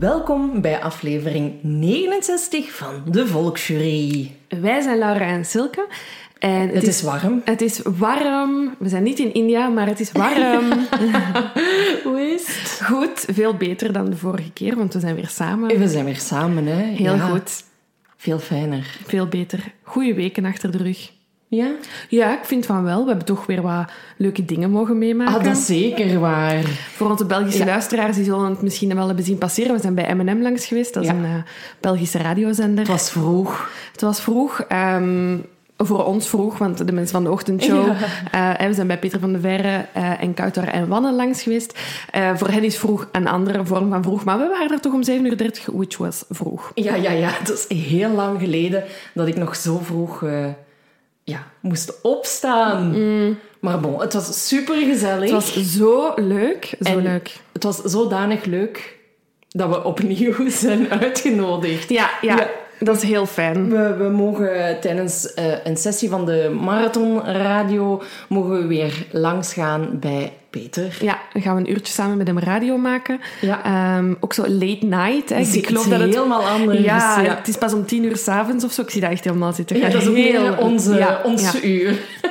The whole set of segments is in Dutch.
Welkom bij aflevering 69 van de Volksjury. Wij zijn Laura en Silke. En het, is, warm. Het is warm. We zijn niet in India, maar het is warm. Hoe is het? Goed, veel beter dan de vorige keer, want we zijn weer samen. We zijn weer samen, hè? Heel goed. Veel fijner. Veel beter. Goeie weken achter de rug. Ja? Ja, ik vind van wel. We hebben toch weer wat leuke dingen mogen meemaken. Ah, dat is zeker waar. Voor onze Belgische luisteraars, die zullen het misschien wel hebben zien passeren. We zijn bij M&M langs geweest. Dat is een uh, Belgische radiozender. Het was vroeg. Het was vroeg. Um, voor ons vroeg, want de mensen van de ochtendshow. Ja. Uh, we zijn bij Peter van de Verre uh, en Kouter en Wanne langs geweest. Uh, voor hen is vroeg een andere vorm van vroeg. Maar we waren er toch om 7.30 uur, which was vroeg. Ja, ja, ja. Het is heel lang geleden dat ik nog zo vroeg ja, moest opstaan. Mm. Maar bon, het was super gezellig. Het was zo leuk. Zo en leuk. Het was zodanig leuk dat we opnieuw zijn uitgenodigd. Ja, ja, dat is heel fijn. We, we mogen tijdens uh, een sessie van de Marathon Radio mogen we weer langsgaan bij Peter. Ja, dan gaan we een uurtje samen met hem radio maken. Ja. Um, ook zo late night. Hè. Ik geloof dat het helemaal anders ja, ja, het is pas om tien uur s'avonds of zo. Ik zie dat echt helemaal zitten. Ja, dat is ook heel onze, ja, ja. uur.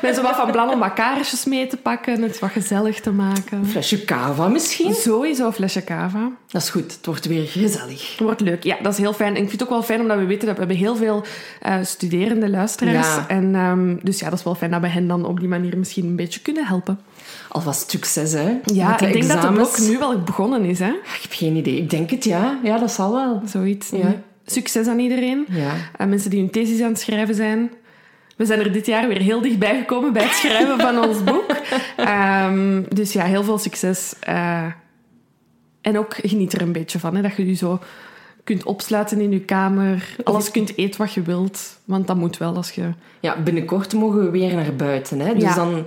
Ben zo wat van plan om wat kaarsjes mee te pakken. Het wat gezellig te maken. Een flesje cava misschien? Sowieso een flesje cava. Dat is goed. Het wordt weer gezellig. Het wordt leuk. Ja, dat is heel fijn. En ik vind het ook wel fijn omdat we weten dat we hebben heel veel uh, studerende luisteraars. Ja. En, um, dus ja, dat is wel fijn dat we hen dan op die manier misschien een beetje kunnen helpen. Alvast succes, hè? Ja, ik denk dat de blok nu wel begonnen is, hè? Ik heb geen idee. Ik denk het, ja. Ja, dat zal wel. Zoiets. Ja. Succes aan iedereen. Ja. En mensen die hun thesis aan het schrijven zijn. We zijn er dit jaar weer heel dichtbij gekomen bij het schrijven van ons boek. Um, dus ja, heel veel succes. Uh, en ook geniet er een beetje van, hè, dat je je zo kunt opsluiten in je kamer. Alles kunt eten wat je wilt. Want dat moet wel als je... Ja, binnenkort mogen we weer naar buiten. Hè? Dus Ja. dan,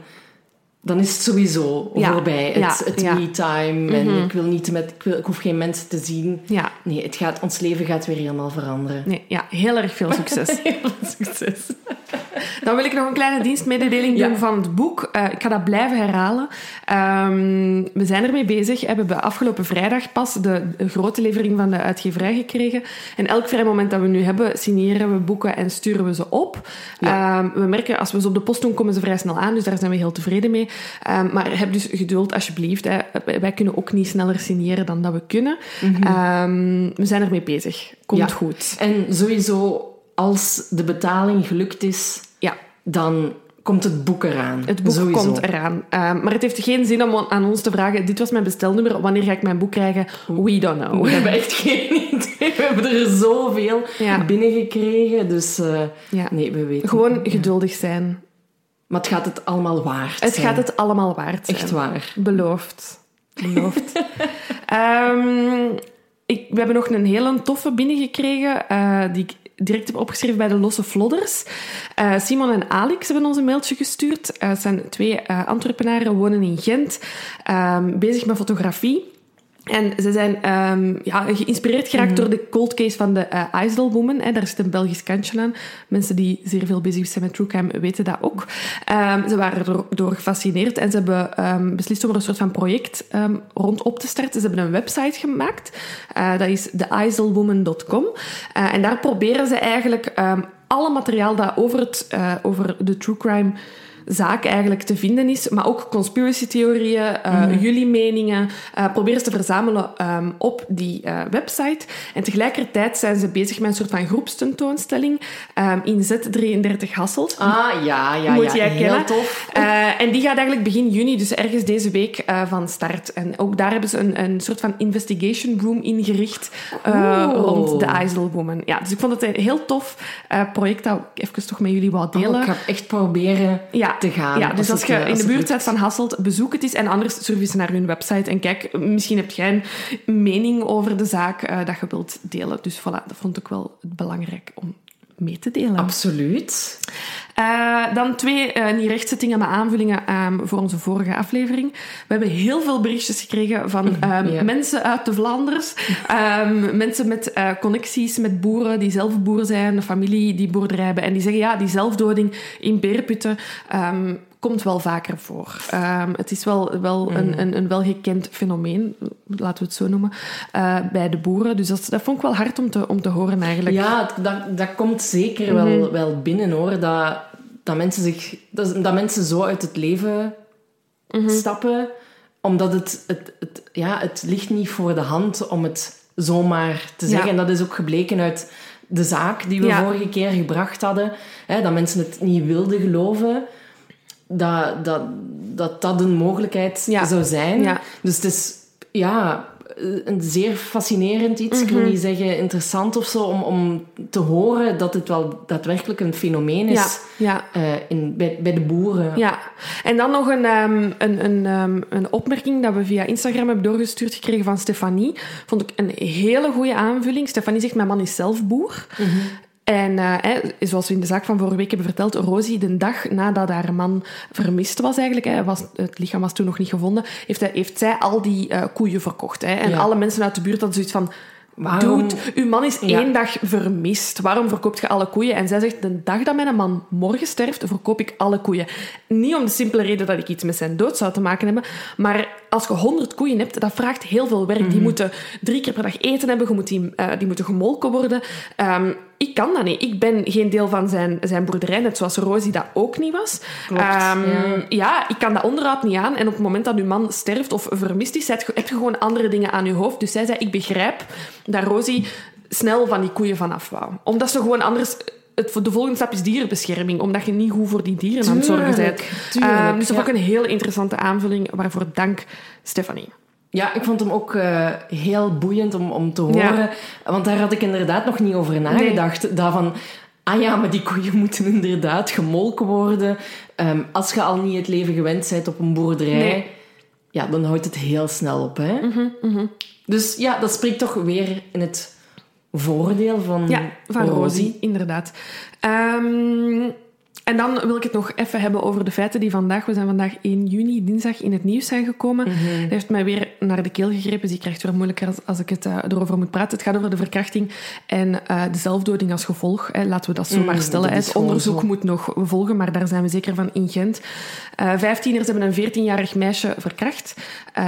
dan is het sowieso Ja. voorbij. Het, Ja, het ja. me-time. En Mhm. ik, wil niet met, ik, wil, ik hoef geen mensen te zien. Nee, het gaat, ons leven gaat weer helemaal veranderen. nee, ja heel erg veel succes. Heel veel succes. Dan wil ik nog een kleine dienstmededeling Ja. doen van het boek. Eh, ik ga dat blijven herhalen. Ehm, we zijn ermee bezig. We hebben afgelopen vrijdag pas de, de grote levering van de uitgeverij gekregen. En elk vrij moment dat we nu hebben, signeren we boeken en sturen we ze op. Ehm, we merken, als we ze op de post doen, komen ze vrij snel aan. Dus daar zijn we heel tevreden mee. Ehm, maar heb dus geduld, alsjeblieft. Hè. Wij kunnen ook niet sneller signeren dan dat we kunnen. Ehm, we zijn ermee bezig. Komt Mhm. Ja. goed. En sowieso, als de betaling gelukt is, Ja. dan komt het boek eraan. Het boek Sowieso. komt eraan. Ehm, maar het heeft geen zin om aan ons te vragen: dit was mijn bestelnummer, wanneer ga ik mijn boek krijgen? We don't know. We hebben echt geen idee. We hebben er zoveel Ja. binnengekregen. Dus eh, Ja. nee, we weten. Gewoon geduldig zijn. Maar het gaat het allemaal waard Het zijn. gaat het allemaal waard zijn. Echt waar. Beloofd. Beloofd. Ehm, ik, we hebben nog een hele toffe binnengekregen, eh, die ik direct heb opgeschreven bij de Losse Flodders. Eh, Simon en Alex hebben ons een mailtje gestuurd. Eh, het zijn twee eh, Antwerpenaren, wonen in Gent, ehm, bezig met fotografie. En ze zijn um, ja, geïnspireerd geraakt mm door de cold case van de uh, IJssel Woman. Hè. Daar zit een Belgisch kantje aan. Mensen die zeer veel bezig zijn met true crime weten dat ook. Um, ze waren erdoor door gefascineerd en ze hebben um, beslist om er een soort van project rond op te starten. Ze hebben een website gemaakt. Uh, dat is. Uh, en daar proberen ze eigenlijk alle materiaal dat over, het, over de true crime zaak eigenlijk te vinden is. Maar ook conspiracy-theorieën, uh, jullie meningen. Uh, proberen te verzamelen um, op die uh, website. En tegelijkertijd zijn ze bezig met een soort van groepstentoonstelling um, in Z33 Hasselt. Ah, ja, ja, Moet ja. jij Heel kennen. tof. en die gaat eigenlijk begin juni, dus ergens deze week, van start. En ook daar hebben ze een, een soort van investigation room ingericht rond de IJsselwoman. Ja, dus ik vond het een heel tof project dat ik even toch met jullie wou delen. Oh, ik ga echt proberen ja. Te gaan. Ja, dus als, je eh, in de buurt bent van Hasselt, bezoek het eens. En anders surf eens naar hun website en kijk, misschien heb jij een mening over de zaak uh, dat je wilt delen. Dus voilà, dat vond ik wel belangrijk om mee te delen. Absoluut. Uh, dan twee uh, niet rechtzettingen, maar aanvullingen um, voor onze vorige aflevering. We hebben heel veel berichtjes gekregen van um, Ja. mensen uit de Vlaanders. Um, mensen met uh, connecties met boeren die zelf boer zijn, een familie die boerderij hebben. En die zeggen, ja, die zelfdoding in beerputten komt wel vaker voor. het is wel, wel een, een, een welgekend fenomeen, laten we het zo noemen, uh, bij de boeren. Dus dat, dat vond ik wel hard om te, om te horen eigenlijk. Ja, dat, dat komt zeker wel, Mhm. wel binnen hoor. Dat, dat, mensen zich, dat, dat mensen zo uit het leven Mhm. stappen, omdat het, het, het, ja, het ligt niet voor de hand om het zomaar te zeggen. Ja. En dat is ook gebleken uit de zaak die we Ja. vorige keer gebracht hadden. Hè, dat mensen het niet wilden geloven. Dat dat, dat, dat een mogelijkheid Ja. zou zijn. Ja. Dus het is ja, een zeer fascinerend iets. Ik Mhm. wil niet zeggen interessant of zo, om, om te horen dat het wel daadwerkelijk een fenomeen is ja. eh, in, bij, bij de boeren. Ja, en dan nog een, ehm, een, een, ehm, een opmerking dat we via Instagram hebben doorgestuurd gekregen van Stefanie. Vond ik een hele goede aanvulling. Stefanie zegt, mijn man is zelf boer. En eh, hè, zoals we in de zaak van vorige week hebben verteld, Rosie, de dag nadat haar man vermist was eigenlijk, hè, was, het lichaam was toen nog niet gevonden, heeft, hij, heeft zij al die eh, koeien verkocht. Hè. En Ja. alle mensen uit de buurt hadden zoiets van... Waarom- Dude, uw man is Ja. één dag vermist. Waarom verkoopt je alle koeien? En zij zegt, de dag dat mijn man morgen sterft, verkoop ik alle koeien. Niet om de simpele reden dat ik iets met zijn dood zou te maken hebben, maar als je honderd koeien hebt, dat vraagt heel veel werk. Mhm. Die moeten drie keer per dag eten hebben, je moet die, eh, die moeten gemolken worden. Ehm, ik kan dat niet. Ik ben geen deel van zijn, zijn boerderij, net zoals Rosie dat ook niet was. Klopt, Ehm, ja. ja, ik kan dat onderhoud niet aan. En op het moment dat uw man sterft of vermist is, heb je gewoon andere dingen aan je hoofd. Dus zij zei, ik begrijp dat Rosie snel van die koeien vanaf wou. Omdat ze gewoon anders... Het, de volgende stap is dierenbescherming, omdat je niet goed voor die dieren aan het zorgen bent. Tuurlijk, tuurlijk, Ehm, dus dat ja. vond ik een heel interessante aanvulling, waarvoor dank, Stefanie. Ja, ik vond hem ook eh, heel boeiend om, om te horen. Want daar had ik inderdaad nog niet over nagedacht. Dat van, ah ja, maar die koeien moeten inderdaad gemolken worden. Ehm, als je al niet het leven gewend bent op een boerderij, Nee. ja, dan houdt het heel snel op. Hè? Dus ja, dat spreekt toch weer in het voordeel van, Ja, van Rosie, inderdaad. Ehm, en dan wil ik het nog even hebben over de feiten die vandaag, we zijn vandaag 1 juni, dinsdag, in het nieuws zijn gekomen. Dat heeft mij weer naar de keel gegrepen, dus ik krijg het weer moeilijker als, als ik het eh, erover moet praten. Het gaat over de verkrachting en eh, de zelfdoding als gevolg. Hè. Laten we dat zo Mm, maar stellen. Het onderzoek zo. moet nog volgen, maar daar zijn we zeker van in Gent. Eh vijftieners hebben een 14-jarig meisje verkracht. Ze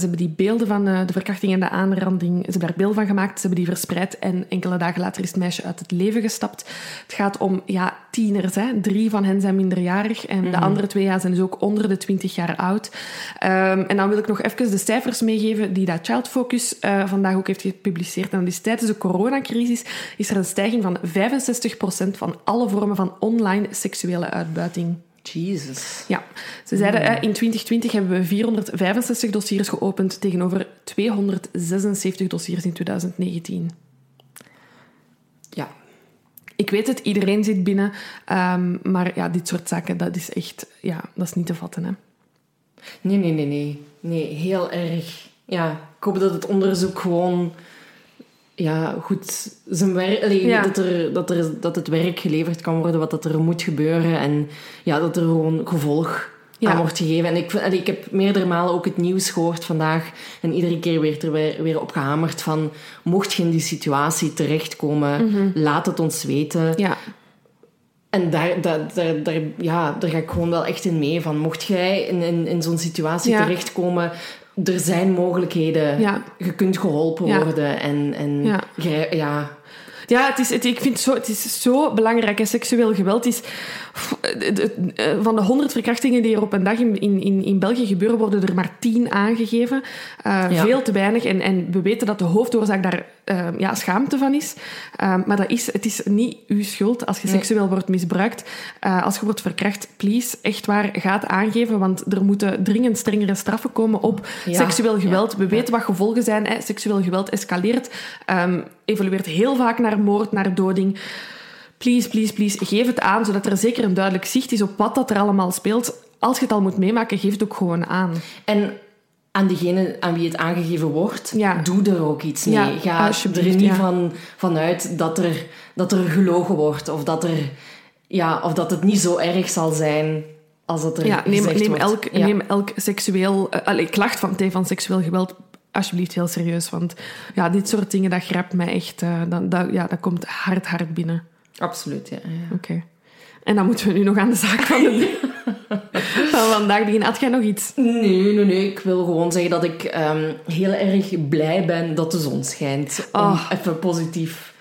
hebben die beelden van de verkrachting en de aanranding, ze hebben daar beelden van gemaakt, ze hebben die verspreid en enkele dagen later is het meisje uit het leven gestapt. Het gaat om ja, tieners. Hè. Drie van hen zijn minderjarig en de andere twee ja, zijn dus ook onder de 20 jaar oud. Ehm, en dan wil ik nog even de cijfers meegeven die dat Child Focus eh, vandaag ook heeft gepubliceerd. En is tijdens de coronacrisis is er een stijging van 65% van alle vormen van online seksuele uitbuiting. Jesus. Ja, ze zeiden eh, in 2020 hebben we 465 dossiers geopend tegenover 276 dossiers in 2019. Ik weet het, iedereen zit binnen, ehm, maar ja, dit soort zaken, dat is echt, ja, dat is niet te vatten. Hè. Nee, nee, nee, nee. Nee, heel erg. Ja, ik hoop dat het onderzoek gewoon ja, goed zijn werk... Ja. Dat, er, dat, er, dat het werk geleverd kan worden wat dat er moet gebeuren. En ja, dat er gewoon gevolg Ja. aan wordt gegeven. En ik, ik heb meerdere malen ook het nieuws gehoord vandaag. En iedere keer werd er weer, weer op gehamerd van... Mocht je in die situatie terechtkomen, laat het ons weten. Ja, En daar, daar, daar, daar, ja, daar ga ik gewoon wel echt in mee. Van, mocht jij in, in, in zo'n situatie Ja. terechtkomen... Er zijn mogelijkheden. Ja. Je kunt geholpen worden. En, en Ja. jij- ja, Ja, het is, het, ik vind het zo, het is zo belangrijk. hè. Seksueel geweld is... eh, Van de honderd verkrachtingen die er op een dag in, in, in, België gebeuren, worden er maar tien aangegeven. Eh, Ja. Veel te weinig. En, en we weten dat de hoofdoorzaak daar eh, ja, schaamte van is. Eh, maar dat is, het is niet uw schuld als je Nee. seksueel wordt misbruikt. Eh, als je wordt verkracht, please, echt waar, ga het aangeven. Want er moeten dringend strengere straffen komen op Ja. seksueel geweld. Ja. We weten wat gevolgen zijn. Hè. Seksueel geweld escaleert, ehm, evolueert heel vaak naar moord, naar doding. Please, please, please, geef het aan, zodat er zeker een duidelijk zicht is op wat dat er allemaal speelt. Als je het al moet meemaken, geef het ook gewoon aan. En aan degene aan wie het aangegeven wordt, Ja. doe er ook iets mee. Ja, Ga er niet ja. van, vanuit dat er, dat er gelogen wordt of dat, er, ja, of dat het niet zo erg zal zijn als dat er Ja, neem, neem, elk, neem elk seksueel, allee, klacht van, van seksueel geweld alsjeblieft heel serieus. Want ja, dit soort dingen, dat grijpt mij echt... dat, dat, ja, dat komt hard, hard binnen. Absoluut, ja. ja. Oké. En dan moeten we nu nog aan de zaak van, de, van vandaag beginnen. Had jij nog iets? Nee, nee, nee. Ik wil gewoon zeggen dat ik ehm, heel erg blij ben dat de zon schijnt. Om Oh. even positief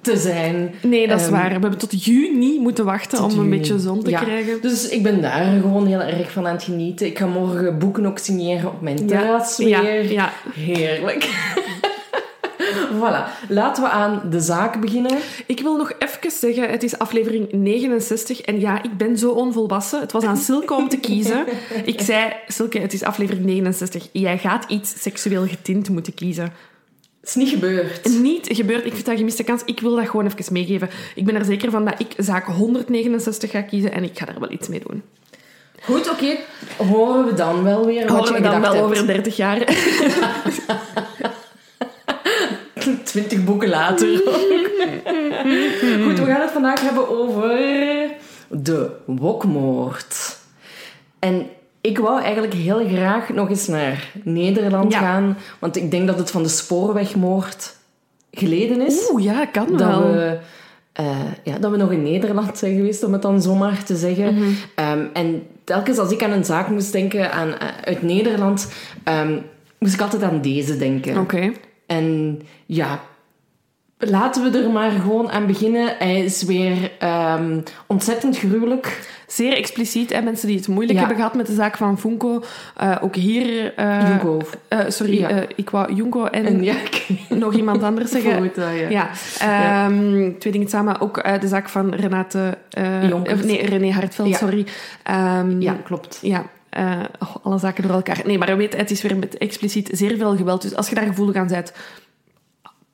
te zijn. Nee, dat is Ehm, waar. We hebben tot juni moeten wachten om een juni. beetje zon te Ja. krijgen. Dus ik ben daar gewoon heel erg van aan het genieten. Ik ga morgen boeken ook signeren op mijn terras ja, weer. ja. Heerlijk. Voilà. Laten we aan de zaak beginnen. Ik wil nog even zeggen, het is aflevering 69. En ja, ik ben zo onvolwassen. Het was aan Silke om te kiezen. Ik zei, Silke, het is aflevering 69. Jij gaat iets seksueel getint moeten kiezen. Het is niet gebeurd. Niet gebeurd. Ik vind dat gemiste kans. Ik wil dat gewoon even meegeven. Ik ben er zeker van dat ik zaak 169 ga kiezen. En ik ga daar wel iets mee doen. Goed, oké. Horen we dan wel weer wat Horen je we dan wel hebt. over 30 jaar. Twintig boeken later. Goed, we gaan het vandaag hebben over de wokmoord. En ik wou eigenlijk heel graag nog eens naar Nederland Ja. gaan, want ik denk dat het van de spoorwegmoord geleden is. Oeh, ja, kan dat, wel. we, eh, ja, dat we nog in Nederland zijn geweest, om het dan zomaar te zeggen. Mhm. Ehm, en telkens als ik aan een zaak moest denken aan, eh, uit Nederland, ehm, moest ik altijd aan deze denken. Oké. En ja, laten we er maar gewoon aan beginnen. Hij is weer ehm, ontzettend gruwelijk. Zeer expliciet. Hè? Mensen die het moeilijk Ja. hebben gehad met de zaak van Funko. Eh, ook hier... eh, Junko. eh, sorry, Ja. ik wou Junko en, En ja, ik nog iemand anders zeggen. Goed, dat, ja. Ja, ehm, twee dingen samen. Ook de zaak van Renate... nee, René Hartveld, Ja. sorry. Ehm, ja, klopt. Ja, eh, oh, alle zaken door elkaar. Nee, maar weet, het is weer met expliciet zeer veel geweld. Dus als je daar gevoelig aan bent,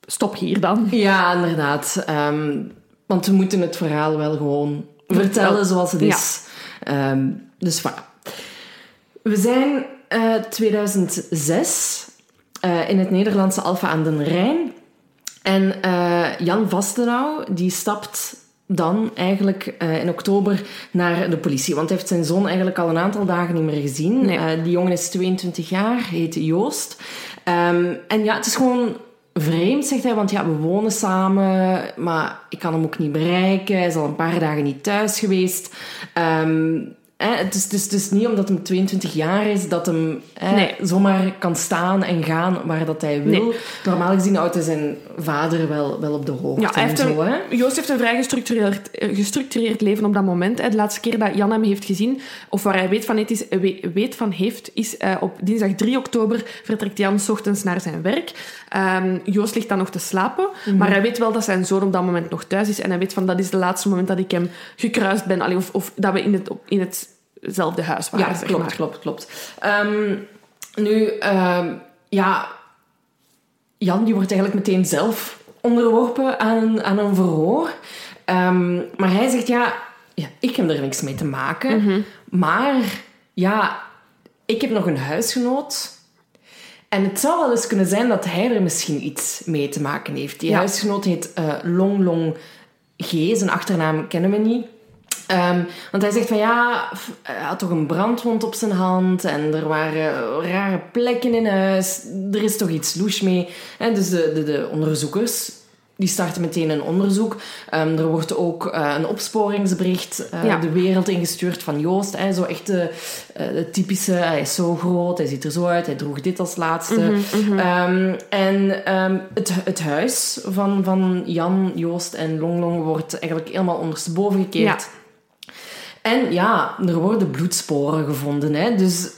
stop hier dan. Ja, inderdaad. Ehm, want we moeten het verhaal wel gewoon vertellen zoals het Ja. is. Ehm, dus voilà. We zijn eh 2006 eh, in het Nederlandse Alphen aan den Rijn. En eh, Jan Vastenau, die stapt dan eigenlijk eh, in oktober naar de politie. Want hij heeft zijn zoon eigenlijk al een aantal dagen niet meer gezien. Nee. Eh, die jongen is 22 jaar, heet Joost. Ehm, en ja, het is gewoon vreemd, zegt hij. Want ja, we wonen samen, maar ik kan hem ook niet bereiken. Hij is al een paar dagen niet thuis geweest. Ehm, hè, het, is, het, het is niet omdat hem 22 jaar is dat hem hè, Nee. zomaar kan staan en gaan waar dat hij wil. Nee. Normaal gezien houdt hij zijn vader wel, wel op de hoogte. Ja, hij heeft en zo, hè? Joost heeft een vrij gestructureerd, eh, gestructureerd leven op dat moment. hè. De laatste keer dat Jan hem heeft gezien, of waar hij weet van, heeft, is, we- weet van heeft, is eh, op dinsdag 3 oktober vertrekt Jan 's ochtends naar zijn werk. Ehm, Joost ligt dan nog te slapen, Mhm. maar hij weet wel dat zijn zoon op dat moment nog thuis is. En hij weet van, dat is het laatste moment dat ik hem gekruist ben. Allee, of, of dat we in, het, in hetzelfde huis waren, Ja, zeg klopt, maar. klopt, klopt. Ehm, nu, ehm, ja, Jan die wordt eigenlijk meteen zelf onderworpen aan, aan een verhoor. Ehm, maar hij zegt, ja, ja, ik heb er niks mee te maken. Mhm. Maar, ja, ik heb nog een huisgenoot. En het zou wel eens kunnen zijn dat hij er misschien iets mee te maken heeft. Die Ja. huisgenoot heet eh, Long Long G. Zijn achternaam kennen we niet. Ehm, want hij zegt van ja, hij had toch een brandwond op zijn hand en er waren rare plekken in huis. Er is toch iets louche mee. En dus de, de, de onderzoekers die starten meteen een onderzoek. Um, er wordt ook uh, een opsporingsbericht uh, ja. de wereld ingestuurd van Joost. Hè, zo echt de, uh, de, typische, hij is zo groot, hij ziet er zo uit, hij droeg dit als laatste. Mm -hmm, mm -hmm. um, en um, het, het huis van, van Jan, Joost en Longlong wordt eigenlijk helemaal ondersteboven gekeerd. Ja. En ja, er worden bloedsporen gevonden. Hè, dus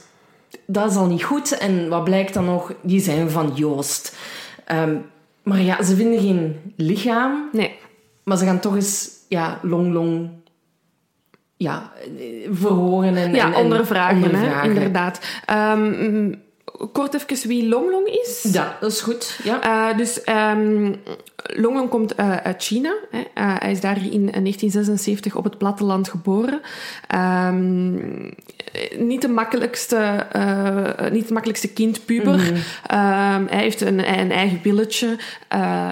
dat is al niet goed. En wat blijkt dan nog? Die zijn van Joost. Maar ja, ze vinden geen lichaam. Nee. Maar ze gaan toch eens ja, long, long ja, verhoren en, ja, en, ondervragen, ondervragen. Hè, inderdaad. Um, kort even wie Longlong is. Ja, dat is goed. Ja. Uh, dus um, Longlong komt uh, uit China. Hè. Uh, hij is daar in 1976 op het platteland geboren. Um, niet de makkelijkste, niet de makkelijkste kind, puber. Mm -hmm. hij heeft een, een eigen billetje.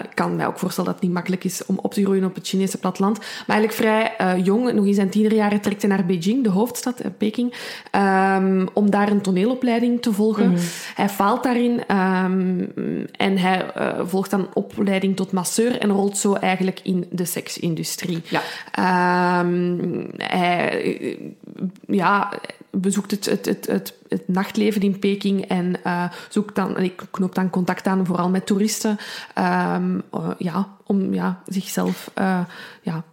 Ik kan mij ook voorstellen dat het niet makkelijk is om op te groeien op het Chinese platteland. Maar eigenlijk vrij jong, nog in zijn tienerjaren, trekt hij naar Beijing, de hoofdstad, Peking, um, om daar een toneelopleiding te volgen. Mm -hmm. Hij faalt daarin en hij uh, volgt dan opleiding tot masseur en rolt zo eigenlijk in de seksindustrie. Ja. Um, hij ja, bezoekt het, het, het, het, het nachtleven in Peking en uh, zoekt dan, ik knoop dan contact aan, vooral met toeristen, um, uh, ja, om ja, zichzelf uh, ja,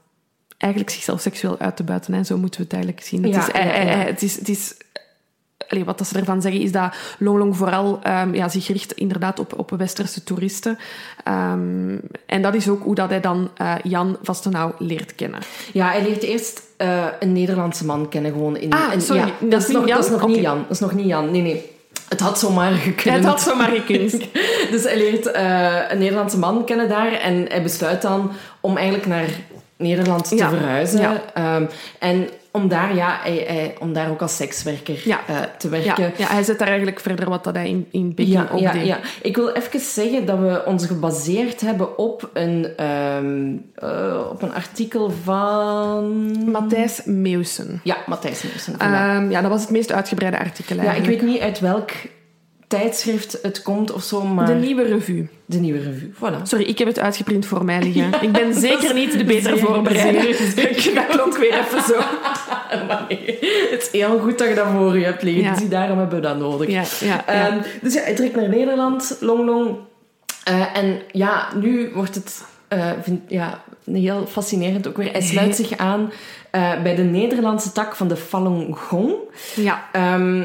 eigenlijk zichzelf seksueel uit te buiten. Hè. Zo moeten we het eigenlijk zien. Het, is, ja, het is, het is Allee, wat dat ze ervan zeggen is dat Longlong vooral ehm, ja, zich richt inderdaad op, op westerse toeristen. Ehm, en dat is ook hoe dat hij dan eh, Jan Vastenau leert kennen. Ja, hij leert eerst eh, een Nederlandse man kennen gewoon in... Ah, in- sorry, ja, dat dat, is nog, niet dat is Jan? nog niet. Jan. Dat is nog niet Jan. Nee, nee. Het had zomaar gekund. Het had zomaar gekund. Dus hij leert eh, een Nederlandse man kennen daar en hij besluit dan om eigenlijk naar Nederland te Ja, verhuizen. ja. Ehm, en om daar, ja, hij, hij- om daar ook als sekswerker Ja. eh, te Ja, werken. ja, hij zet daar eigenlijk verder wat dat hij in, in Peking Ja, ja, ja. Ik wil even zeggen dat we ons gebaseerd hebben op een, ehm, eh, op een artikel van... Matthijs Meeuwsen. Ja, Matthijs voilà. Ehm, ja, dat was het meest uitgebreide artikel ja, ik eigenlijk. weet niet uit welk tijdschrift het komt of zo, maar... De nieuwe revue. De nieuwe revue, voilà. Sorry, ik heb het uitgeprint voor mij liggen. ik ben zeker niet de betere voorbereider. dat klonk weer even zo. Maar nee, het is heel goed dat je dat voor je hebt liggen. Ja. Dus daarom hebben we dat nodig. Ja, ja, ja. Ehm, dus ja, hij trekt naar Nederland, long long. Eh, en ja, nu wordt het eh, vind, ja, heel fascinerend ook weer. Hij sluit zich aan eh, bij de Nederlandse tak van de Falun Gong. ja, Ehm,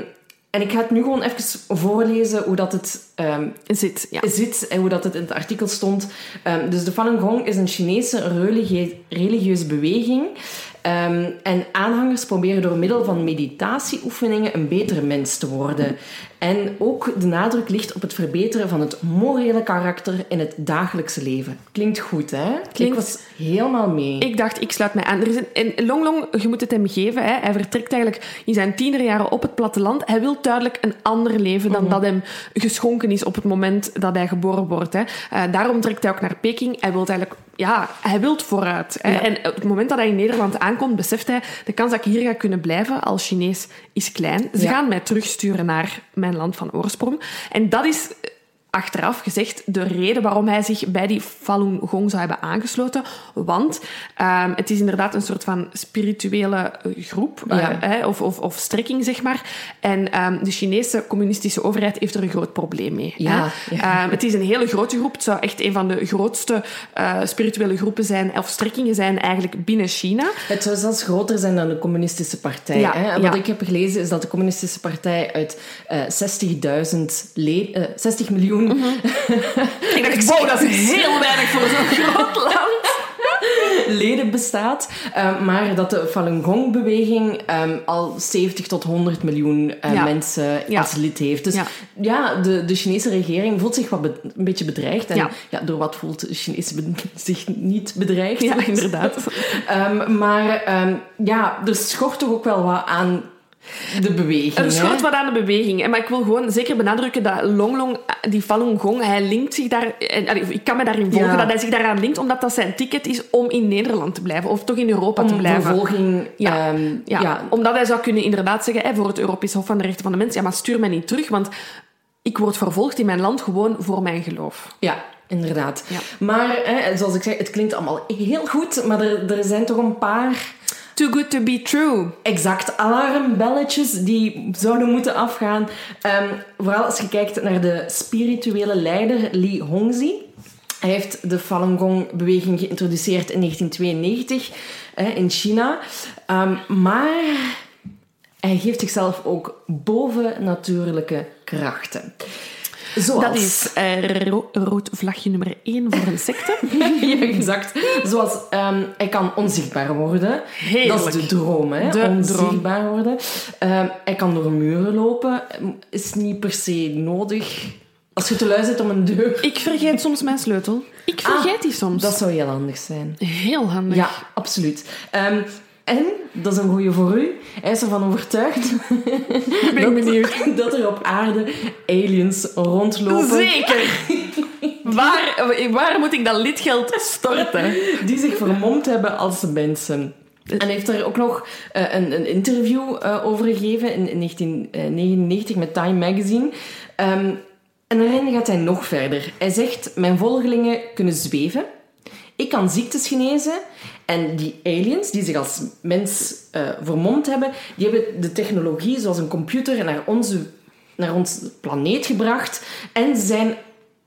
en ik ga het nu gewoon even voorlezen hoe dat het ehm, zit. Ja. zit en hoe dat het in het artikel stond. Dus de Falun Gong is een Chinese religie- religieuze beweging. Ehm, en aanhangers proberen door middel van meditatieoefeningen een betere mens te worden. En ook de nadruk ligt op het verbeteren van het morele karakter in het dagelijkse leven. Klinkt goed, hè? Klinkt- Ik was helemaal mee. Ik dacht, ik sluit mij aan. Er is een, Long Long, je moet het hem geven. Hè. Hij vertrekt eigenlijk in zijn tienerjaren op het platteland. Hij wil duidelijk een ander leven dan dat hem geschonken is op het moment dat hij geboren wordt. Hè. Eh, daarom trekt hij ook naar Peking. Hij wil eigenlijk, ja, hij wil vooruit. Hè. Ja. En op het moment dat hij in Nederland aankomt, beseft hij de kans dat ik hier ga kunnen blijven als Chinees is klein. Ze Ja. gaan mij terugsturen naar mijn land van oorsprong. En dat is achteraf gezegd de reden waarom hij zich bij die Falun Gong zou hebben aangesloten. Want ehm, het is inderdaad een soort van spirituele eh, groep eh, of, of, of strekking, zeg maar. En ehm, de Chinese communistische overheid heeft er een groot probleem mee. Ja. Ehm, het is een hele grote groep. Het zou echt een van de grootste eh, spirituele groepen zijn, of strekkingen zijn eigenlijk binnen China. Het zou zelfs groter zijn dan de communistische partij. Ja, hè? En wat ik heb gelezen is dat de communistische partij uit eh 60.000 le- 60 miljoen Ik dacht, wow, dat is heel weinig voor zo'n groot land. leden bestaat. Eh, maar dat de Falun Gong-beweging ehm, al 70 tot 100 miljoen eh, Ja. mensen Ja. als lid heeft. Dus ja, Ja. de, de Chinese regering voelt zich wat een beetje bedreigd. En ja. Door wat voelt de Chinese zich niet bedreigd? Ja, inderdaad. Ehm, maar ehm, ja, er schort toch ook wel wat aan de beweging. Er schort wat aan de beweging. Maar ik wil gewoon zeker benadrukken dat Long Long, die Falun Gong, hij linkt zich daar... allee, Ik kan me daarin volgen Ja. dat hij zich daaraan linkt, omdat dat zijn ticket is om in Nederland te blijven. Of toch in Europa te blijven. vervolging... Ja. ehm, Ja, ja. omdat hij zou kunnen inderdaad zeggen voor het Europees Hof van de Rechten van de Mens, ja, maar stuur mij niet terug, want ik word vervolgd in mijn land gewoon voor mijn geloof. Ja, inderdaad. Maar, hè, zoals ik zei, het klinkt allemaal heel goed, maar er, er zijn toch een paar Too good to be true. exact alarmbelletjes die zouden moeten afgaan. Ehm, vooral als je kijkt naar de spirituele leider Li Hongzhi. Hij heeft de Falun Gong-beweging geïntroduceerd in 1992 hè, in China. Ehm, maar hij geeft zichzelf ook bovennatuurlijke krachten. Zoals... Dat is eh, ro- rood vlagje nummer 1 voor een secte. ja, exact. Zoals, ehm, hij kan onzichtbaar worden. Heerlijk. Dat is de droom, hè? De onzichtbaar worden. Ehm, hij kan door muren lopen. Is niet per se nodig. Als je te lui zit om een deur... Ik vergeet soms mijn sleutel. Ik vergeet die soms. Ah, Dat zou heel handig zijn. Heel handig. Ja, absoluut. Ehm, en, dat is een goeie voor u, hij is ervan overtuigd ben benieuwd. dat er op aarde aliens rondlopen. Zeker. waar, waar moet ik dat lidgeld storten? die zich vermomd hebben als mensen. En heeft er ook nog eh, een, een interview eh, over gegeven in, in 1999 met Time Magazine. Ehm, en daarin gaat hij nog verder. Hij zegt, mijn volgelingen kunnen zweven. Ik kan ziektes genezen. En die aliens, die zich als mens eh, vermomd hebben, die hebben de technologie, zoals een computer, naar onze naar ons planeet gebracht. En ze zijn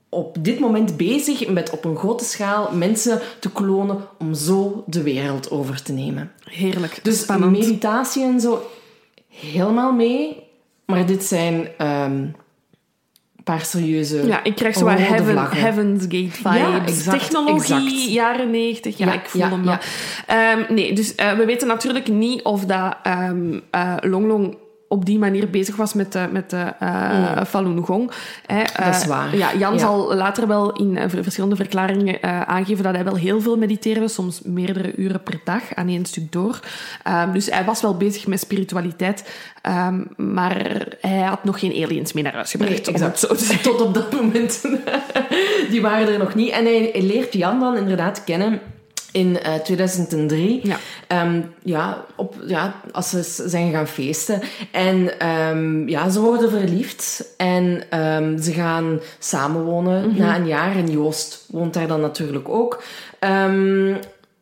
op dit moment bezig met op een grote schaal mensen te klonen om zo de wereld over te nemen. Heerlijk. Dus Spannend. meditatie en zo, helemaal mee. Maar dit zijn ehm, paar serieuze Ja, ik krijg zo wat heaven. Heaven's Gate vibes. Ja, exact, Technologie, exact. jaren 90. Ja, Ja, ik voel ja, hem wel. Ehm, nee, dus eh, we weten natuurlijk niet of dat ehm eh, Long Long op die manier bezig was met de, met de eh, Falun Gong. Hè. Dat is Eh, waar. Ja, Jan Ja. zal later wel in eh, ver- verschillende verklaringen aangeven dat hij wel heel veel mediteerde, soms meerdere uren per dag aan één stuk door. Ehm, dus hij was wel bezig met spiritualiteit, ehm, maar hij had nog geen aliens mee naar huis gebracht. Nee, zo. Tot op dat moment. Die waren er nog niet. En hij, hij leert Jan dan inderdaad kennen in eh, 2003. Ja. Ehm, ja, op, ja, als ze zijn gaan feesten. En ehm, ja, ze worden verliefd. En ehm, ze gaan samenwonen Mhm. na een jaar. En Joost woont daar dan natuurlijk ook.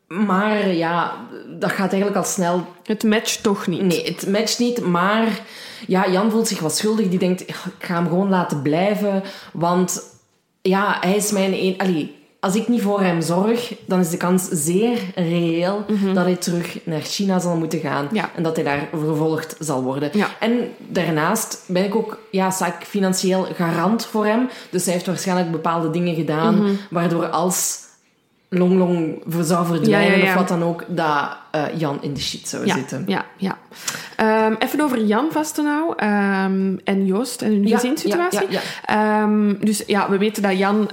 Maar ja, dat gaat eigenlijk al snel Het matcht toch niet. Nee, het matcht niet, maar ja, Jan voelt zich wat schuldig. Die denkt, ik ga hem gewoon laten blijven, want ja, hij is mijn een... Allee, als ik niet voor hem zorg, dan is de kans zeer reëel dat hij terug naar China zal moeten gaan Ja. en dat hij daar vervolgd zal worden. Ja. En daarnaast ben ik ook, ja, sta ik financieel garant voor hem. Dus hij heeft waarschijnlijk bepaalde dingen gedaan, waardoor als Long Long zou verdwijnen ja. of wat dan ook, dat eh, Jan in de shit zou Ja, zitten. ja, ja. Ehm, even over Jan Vastenau ehm, en Joost en hun Ja, gezinssituatie. ja, Ehm, dus ja, we weten dat Jan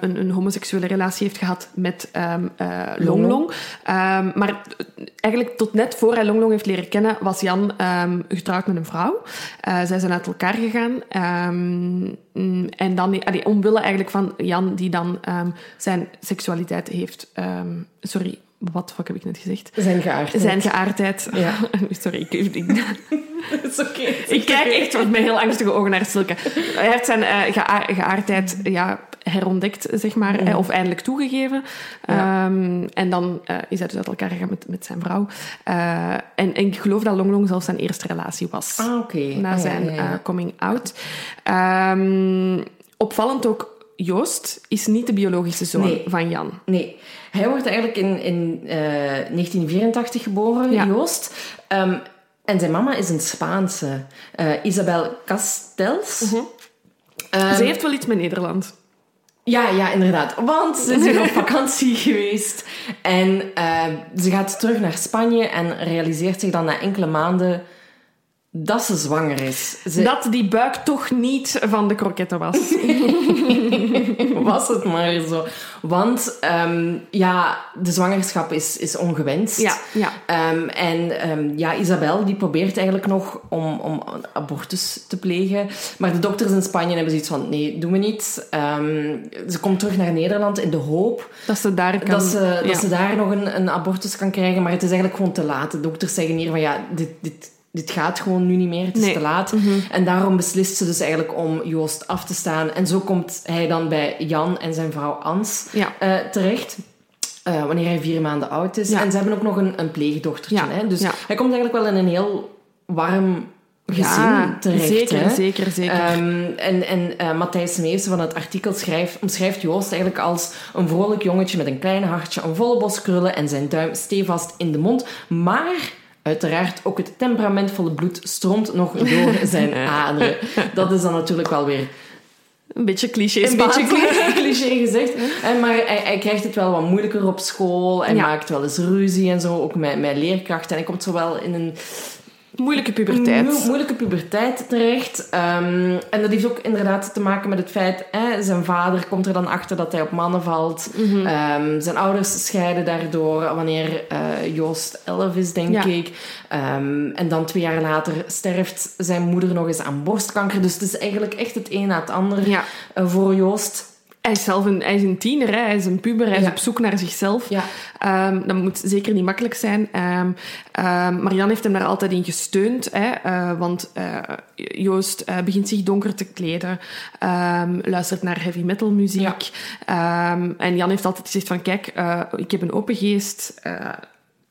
een, een homoseksuele relatie heeft gehad met ehm eh, Long Long. Maar eigenlijk tot net voor hij Long Long heeft leren kennen, was Jan getrouwd met een vrouw. Eh, zij zijn uit elkaar gegaan. Mm, en dan, allee, omwille eigenlijk van Jan, die dan zijn seksualiteit heeft... sorry, wat fuck heb ik net gezegd? Zijn geaardheid. Zijn geaardheid. Ja. Sorry, ik, ik, Dat is oké. ik kijk echt met heel angstige ogen naar Silke. Hij heeft zijn eh, gea- geaardheid ja, herontdekt, zeg maar, eh, of eindelijk toegegeven. Ja. Ehm, en dan eh, is hij dus uit elkaar gegaan met, met zijn vrouw. En, en ik geloof dat Long Long zelfs zijn eerste relatie was. Ah, oké. Na Ah, zijn ja, ja. coming out. Ehm, opvallend ook, Joost is niet de biologische zoon Nee. van Jan. Nee, hij wordt eigenlijk in, in eh, 1984 geboren, Ja. Joost. Ehm, en zijn mama is een Spaanse, eh, Isabel Castells. Ehm, Ze heeft wel iets met Nederland. Ja, ja, inderdaad. Want ze is op vakantie geweest. En eh, ze gaat terug naar Spanje en realiseert zich dan na enkele maanden dat ze zwanger is. Ze... Dat die buik toch niet van de kroketten was. was het maar zo. Want um, ja, de zwangerschap is, is ongewenst. Ja, ja. Um, en um, ja, Isabel die probeert eigenlijk nog om, om abortus te plegen. Maar de dokters in Spanje hebben zoiets van, nee, doen we niet. ze komt terug naar Nederland in de hoop... Dat ze daar kan... Dat ze, ja. dat ze daar nog een, een abortus kan krijgen. Maar het is eigenlijk gewoon te laat. De dokters zeggen hier van, ja, dit... dit dit gaat gewoon nu niet meer, het is Nee. te laat. En daarom beslist ze dus eigenlijk om Joost af te staan. En zo komt hij dan bij Jan en zijn vrouw Ans Ja. eh, terecht. eh, wanneer hij vier maanden oud is. Ja. En ze hebben ook nog een, een pleegdochtertje. Ja. Hè? Dus hij komt eigenlijk wel in een heel warm gezin Ja, terecht. zeker, hè? zeker, zeker. Ehm, en en eh, Matthijs Meesen van het artikel schrijft, omschrijft Joost eigenlijk als een vrolijk jongetje met een klein hartje, een volle bos krullen en zijn duim stevast in de mond. Maar uiteraard ook het temperamentvolle bloed stroomt nog door zijn aderen. Dat is dan natuurlijk wel weer Een beetje cliché een beetje cliché, cliché gezegd. En maar hij, hij krijgt het wel wat moeilijker op school. Hij Ja. maakt wel eens ruzie en zo, ook met, met leerkrachten. En hij komt zo wel in een Moeilijke puberteit. Mo- moeilijke puberteit terecht. Ehm, en dat heeft ook inderdaad te maken met het feit... Hè, zijn vader komt er dan achter dat hij op mannen valt. Mhm. Ehm, zijn ouders scheiden daardoor wanneer eh, Joost 11 is, denk Ja. ik. Ehm, en dan twee jaar later sterft zijn moeder nog eens aan borstkanker. Dus het is eigenlijk echt het een na het ander Ja. eh, voor Joost. Hij is zelf een, hij is een tiener, hè. hij is een puber, hij is op zoek naar zichzelf. Ja. Ehm, dat moet zeker niet makkelijk zijn. Ehm ehm, Marianne heeft hem daar altijd in gesteund, hè, eh, want eh, Joost eh, begint zich donker te kleden, luistert naar heavy metal muziek. En Jan heeft altijd gezegd van, kijk, ik heb een open geest,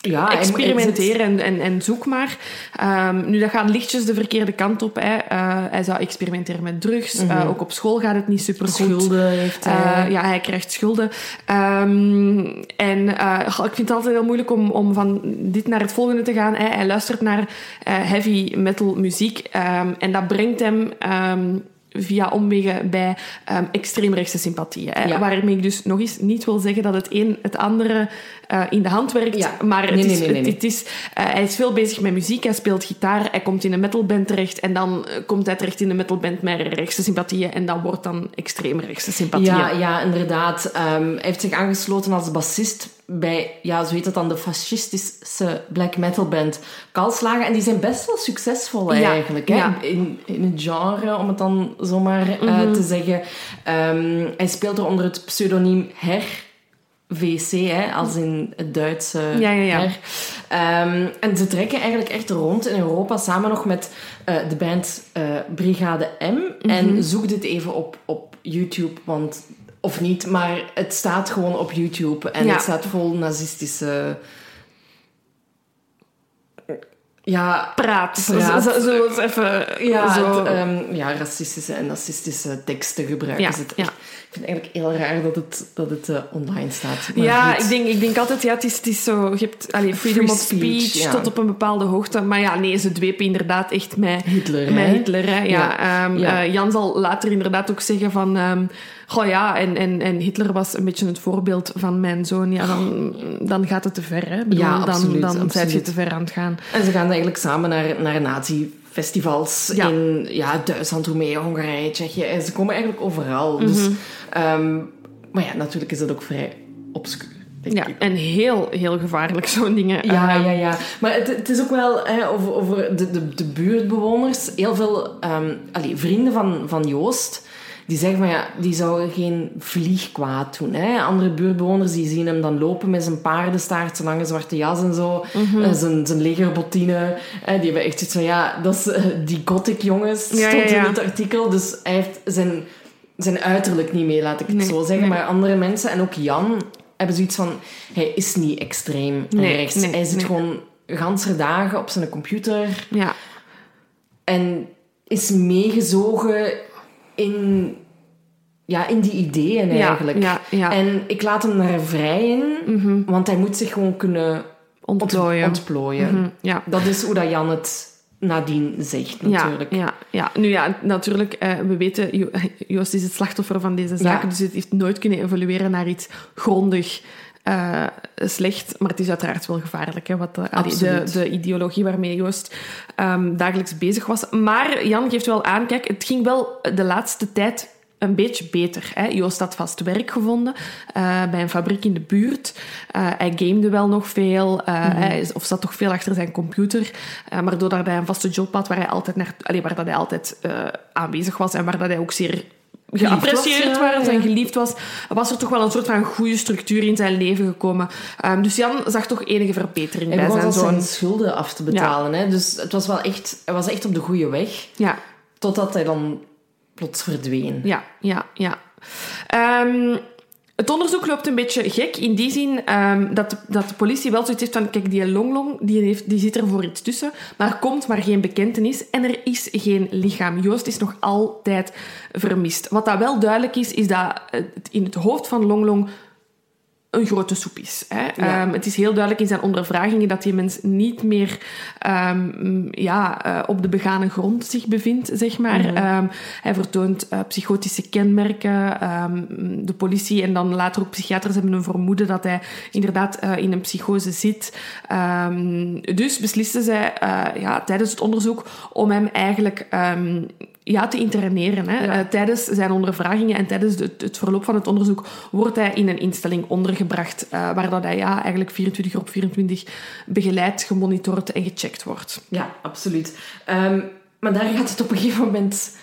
Ja, experimenteer en, en, en zoek maar. Ehm, nu, dat gaat lichtjes de verkeerde kant op. Hè. Eh, hij zou experimenteren met drugs. Eh, ook op school gaat het niet super goed. Schulden heeft hij. ja, hij krijgt schulden. Ehm, en eh, ik vind het altijd heel moeilijk om, om van dit naar het volgende te gaan. Hè. Hij luistert naar eh, heavy metal muziek. ehm, en dat brengt hem via omwegen bij ehm extreemrechtse sympathieën. Hè. Ja. Waarmee ik dus nog eens niet wil zeggen dat het een het andere eh, in de hand werkt. Ja. Maar het Nee, is, nee, nee, het- nee. het is, eh, hij is veel bezig met muziek, hij speelt gitaar, hij komt in een metalband terecht en dan eh, komt hij terecht in een metalband met rechtse sympathieën en dat wordt dan extreemrechtse sympathieën. Ja, ja, inderdaad. Ehm, hij heeft zich aangesloten als bassist bij, ja, zo heet dat dan, de fascistische black metal band Kalslagen. En die zijn best wel succesvol Ja, eigenlijk, hè? ja. Mhm. In, in het genre, om het dan zomaar eh, te zeggen. Ehm, hij speelt er onder het pseudoniem Her. VC, hè, als in het Duitse Ja, ja, ja. Ehm, en ze trekken eigenlijk echt rond in Europa samen nog met eh, de band eh, Brigade M. Mhm. En zoek dit even op, op YouTube, want... Of niet, maar het staat gewoon op YouTube. En Ja. het staat vol nazistische... Ja, Praat. Praat. Zo- zo- even ja, zo... het, ehm, ja, racistische en nazistische teksten gebruiken. Ja, ze het ja. Ik vind het eigenlijk heel raar dat het, dat het eh, online staat. Ja, goed. ik denk, ik denk altijd, ja, het is, het is zo... Je hebt allee, freedom Free of speech, speech, ja. tot op een bepaalde hoogte. Maar ja, nee, ze dwepen inderdaad echt met... Hitler, Met hè? Hitler, hè. Ja, Ja, ehm, eh, Jan zal later inderdaad ook zeggen van... ehm goh ja, en, en, en Hitler was een beetje het voorbeeld van mijn zoon. Ja, dan, dan gaat het te ver, hè. Bedoel, Ja, dan, absoluut, Dan absoluut. zijt je te ver aan het gaan. En ze gaan eigenlijk samen naar, naar nazi-festivals Ja. in ja, Duitsland, Roemenië, Hongarije, Tsjechië. En ze komen eigenlijk overal. Dus, Mhm. ehm, maar ja, natuurlijk is dat ook vrij obscuur. Ja, ik. en heel, heel gevaarlijk, zo'n dingen. Ja, Ehm, ja, ja. Maar het, het is ook wel hè, over, over de, de, de buurtbewoners. Heel veel ehm, allee, vrienden van, van Joost, die zeggen van ja, die zouden geen vlieg kwaad doen. Hè. Andere buurtbewoners die zien hem dan lopen met zijn paardenstaart, zijn lange zwarte jas en zo. Mhm. eh, zijn, zijn legerbottine. Hè, die hebben echt zoiets van ja, dat is eh, die gothic jongens, stond ja, ja. in het artikel. Dus hij heeft zijn, zijn uiterlijk niet mee, laat ik het Nee, zo zeggen. nee. Maar andere mensen, en ook Jan, hebben zoiets van... Hij is niet extreem Nee, rechts. hij zit gewoon ganse dagen op zijn computer ja. en is meegezogen in, ja, in die ideeën Ja, eigenlijk. ja, ja. En ik laat hem daar vrij in, want hij moet zich gewoon kunnen ont- Ontplooien. ontplooien. Mhm, ja. Dat is hoe dat Jan het nadien zegt, natuurlijk. Ja, ja. Nu ja, natuurlijk, eh, we weten, Jo- Joost is het slachtoffer van deze zaken, Ja. dus het heeft nooit kunnen evolueren naar iets grondig eh, slecht. Maar het is uiteraard wel gevaarlijk, hè, wat de, allee, de, de ideologie waarmee Joost ehm, dagelijks bezig was. Maar Jan geeft wel aan, kijk, het ging wel de laatste tijd een beetje beter. Hè. Joost had vast werk gevonden uh, bij een fabriek in de buurt. Uh, hij gamede wel nog veel, uh, mm-hmm. hij, of zat toch veel achter zijn computer. maar doordat hij een vaste job had waar hij altijd, naar, allee, waar dat hij altijd aanwezig was en waar dat hij ook zeer geapprecieerd was, en geliefd was, was er toch wel een soort van goede structuur in zijn leven gekomen. Um, dus Jan zag toch enige verbetering bij zijn zoon. zijn schulden af te betalen. Hè? Dus het was wel echt, hij was echt op de goede weg. Ja. Totdat hij dan plots verdween. Ja, ja, ja. Um, het onderzoek loopt een beetje gek in die zin um, dat, de, dat de politie wel zoiets heeft van: kijk, die longlong die heeft, die zit er voor iets tussen, maar er komt maar geen bekentenis en er is geen lichaam. Joost is nog altijd vermist. Wat dat wel duidelijk is, is dat in het hoofd van Longlong een grote soep is. Hè. Ja. Um, het is heel duidelijk in zijn ondervragingen dat die mens niet meer um, ja, uh, op de begane grond zich bevindt, zeg maar. Mm -hmm. um, hij vertoont uh, psychotische kenmerken. de politie en dan later ook psychiaters hebben een vermoeden dat hij inderdaad uh, in een psychose zit. dus beslissen zij ja, tijdens het onderzoek om hem eigenlijk ja, te interneren. Hè. Ja. Uh, tijdens zijn ondervragingen en tijdens het, het, verloop van het onderzoek wordt hij in een instelling ondergebracht, uh, waar dat hij ja, eigenlijk 24 uur op 24 begeleid, gemonitord en gecheckt wordt. Ja, absoluut. Um, maar daar gaat het op een gegeven moment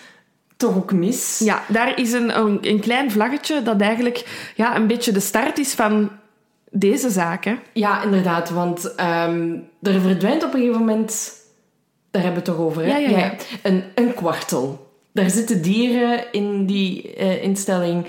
toch ook mis. Ja, daar is een, een, een klein vlaggetje dat eigenlijk ja, een beetje de start is van deze zaken. Ja, inderdaad, want um, er verdwijnt op een gegeven moment daar hebben we het toch over, hè? Ja, ja, ja. Een, een kwartel. Daar zitten dieren in die uh, instelling.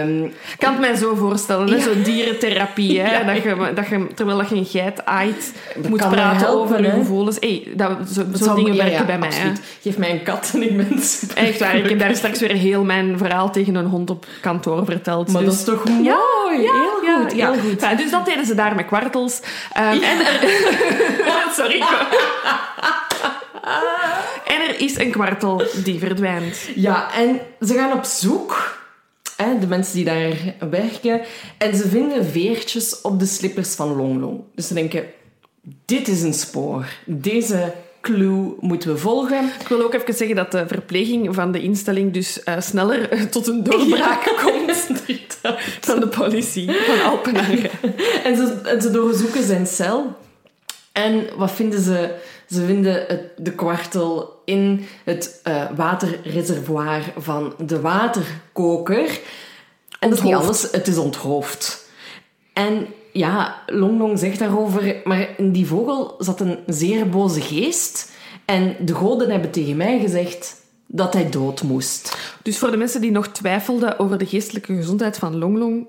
Um, ik kan het mij zo voorstellen, ja. zo'n dierentherapie. Hè? ja. dat, je, dat je, terwijl je een geit aait, dat moet praten helpen, over je gevoelens. Hey, dat, zo, dat zo dingen werken bij mij. Hè? Geef mij een kat en ik ben Echt waar, ik heb daar straks weer heel mijn verhaal tegen een hond op kantoor verteld. Maar dus. dat is toch mooi? heel goed. Heel goed. Ja, dus dat deden ze daar met kwartels. Um, en er... Sorry. En er is een kwartel die verdwijnt. Ja, en ze gaan op zoek, hè, de mensen die daar werken, en ze vinden veertjes op de slippers van Longlong. Dus ze denken, dit is een spoor. Deze clue moeten we volgen. Ik wil ook even zeggen dat de verpleging van de instelling dus uh, sneller tot een doorbraak ja. komt dan de politie van Alpenaren. en, ze, en ze doorzoeken zijn cel. En wat vinden ze? Ze vinden het, de kwartel in het uh, waterreservoir van de waterkoker. En dat is niet alles, het is onthoofd. En ja, Long Long zegt daarover, maar in die vogel zat een zeer boze geest. En de goden hebben tegen mij gezegd dat hij dood moest. Dus voor de mensen die nog twijfelden over de geestelijke gezondheid van Long Long,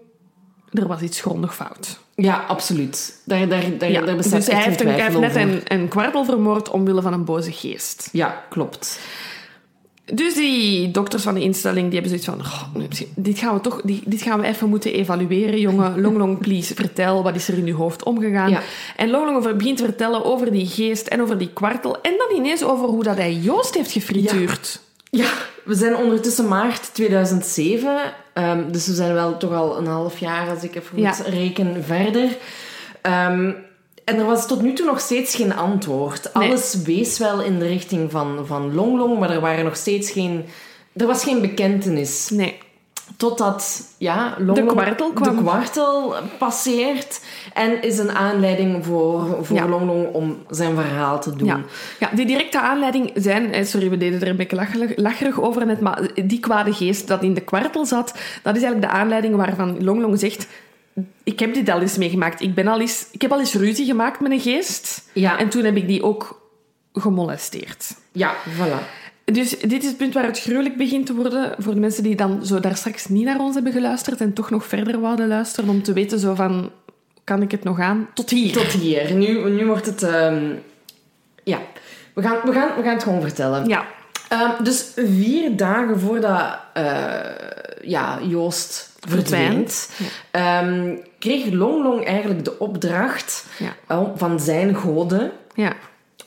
er was iets grondig fout. Ja, absoluut. Daar, daar, daar, ja, daar bestaat dus hij heeft, een, hij heeft net een, een kwartel vermoord omwille van een boze geest. Ja, klopt. Dus die dokters van de instelling die hebben zoiets van... Oh, dit, gaan we toch, dit gaan we even moeten evalueren, jongen. Long Long, please, vertel. Wat is er in uw hoofd omgegaan? Ja. En Long Long begint te vertellen over die geest en over die kwartel. En dan ineens over hoe dat hij Joost heeft gefrituurd. Ja, ja we zijn ondertussen maart 2007. Um, dus we zijn wel toch al een half jaar, als ik even goed ja. reken, verder. Um, en er was tot nu toe nog steeds geen antwoord. Nee. Alles wees wel in de richting van, van Long Long, maar er waren nog steeds geen... Er was geen bekentenis. Nee. Totdat ja, de, kwartel kwam. de kwartel passeert en is een aanleiding voor, voor ja. Long Long om zijn verhaal te doen. Ja. ja, die directe aanleiding zijn... Sorry, we deden er een beetje lacherig, lacherig over net, maar die kwade geest dat in de kwartel zat, dat is eigenlijk de aanleiding waarvan Long Long zegt ik heb dit al eens meegemaakt. Ik, ben al eens, ik heb al eens ruzie gemaakt met een geest. Ja. En toen heb ik die ook gemolesteerd. Ja, voilà. Dus dit is het punt waar het gruwelijk begint te worden voor de mensen die dan zo daar straks niet naar ons hebben geluisterd en toch nog verder wouden luisteren om te weten zo van, kan ik het nog aan? Tot hier. Tot hier. Nu, nu wordt het... Um, ja, we gaan, we, gaan, we gaan het gewoon vertellen. Ja. Um, dus vier dagen voordat uh, ja, Joost verdwijnt, ja. um, kreeg Long Long eigenlijk de opdracht ja. van zijn goden ja.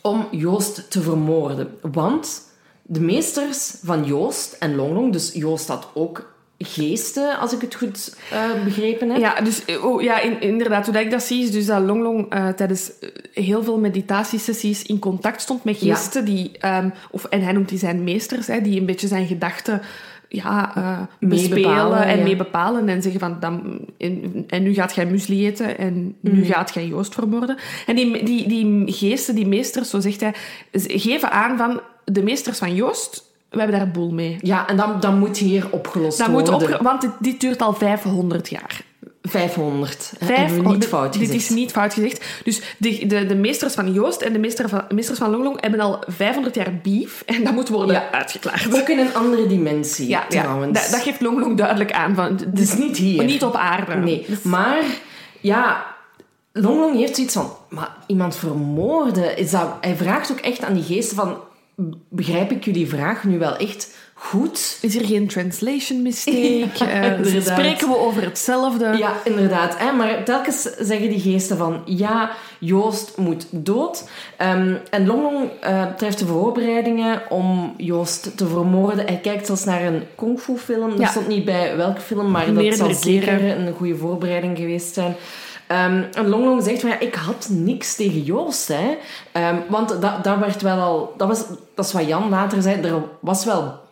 om Joost te vermoorden. Want de meesters van Joost en Long Long, dus Joost had ook geesten, als ik het goed uh, begrepen heb. Ja, dus, oh, ja in, inderdaad, hoe ik dat zie, is dus dat Long Long uh, tijdens heel veel meditatiesessies in contact stond met geesten, ja. die, um, of, en hij noemt die zijn meesters, hè, die een beetje zijn gedachten ja, uh, bespelen bepalen, en ja. mee bepalen. En zeggen van, dan, en, en nu gaat jij muesli eten en nu Mhm. gaat jij Joost vermoorden. En die, die, die geesten, die meesters, zo zegt hij, geven aan van de meesters van Joost, we hebben daar een boel mee. Ja, en dan, dan moet hier opgelost Dat moet worden. opge- want dit, dit duurt al 500 jaar. 500. hè, Vijf, niet dit- fout Dit is niet fout gezegd. Dus de, de, de meesters van Joost en de meester van, meesters van Longlong hebben al 500 jaar beef. En dat moet worden Ja. uitgeklaard. Ook in een andere dimensie, Ja, ja. trouwens. Dat, dat geeft Longlong duidelijk aan. Van, Het is niet hier. Niet op aarde. Nee, Dus- maar ja, Longlong heeft zoiets van, maar iemand vermoorden, is dat, hij vraagt ook echt aan die geesten van, begrijp ik jullie vraag nu wel echt goed? Is er geen translation mistake? Ja, Eh, spreken we over hetzelfde? Ja, inderdaad. Hè? Maar telkens zeggen die geesten van, ja, Joost moet dood. Ehm, en Longlong eh, treft de voorbereidingen om Joost te vermoorden. Hij kijkt zelfs naar een kung fu film. Er Ja. stond niet bij welke film, maar dat zal zeker een goede voorbereiding geweest zijn. Ehm, en Longlong zegt van ja, ik had niks tegen Joost. Hè. Ehm, want dat, dat werd wel al... Dat, was, dat is wat Jan later zei. Er was wel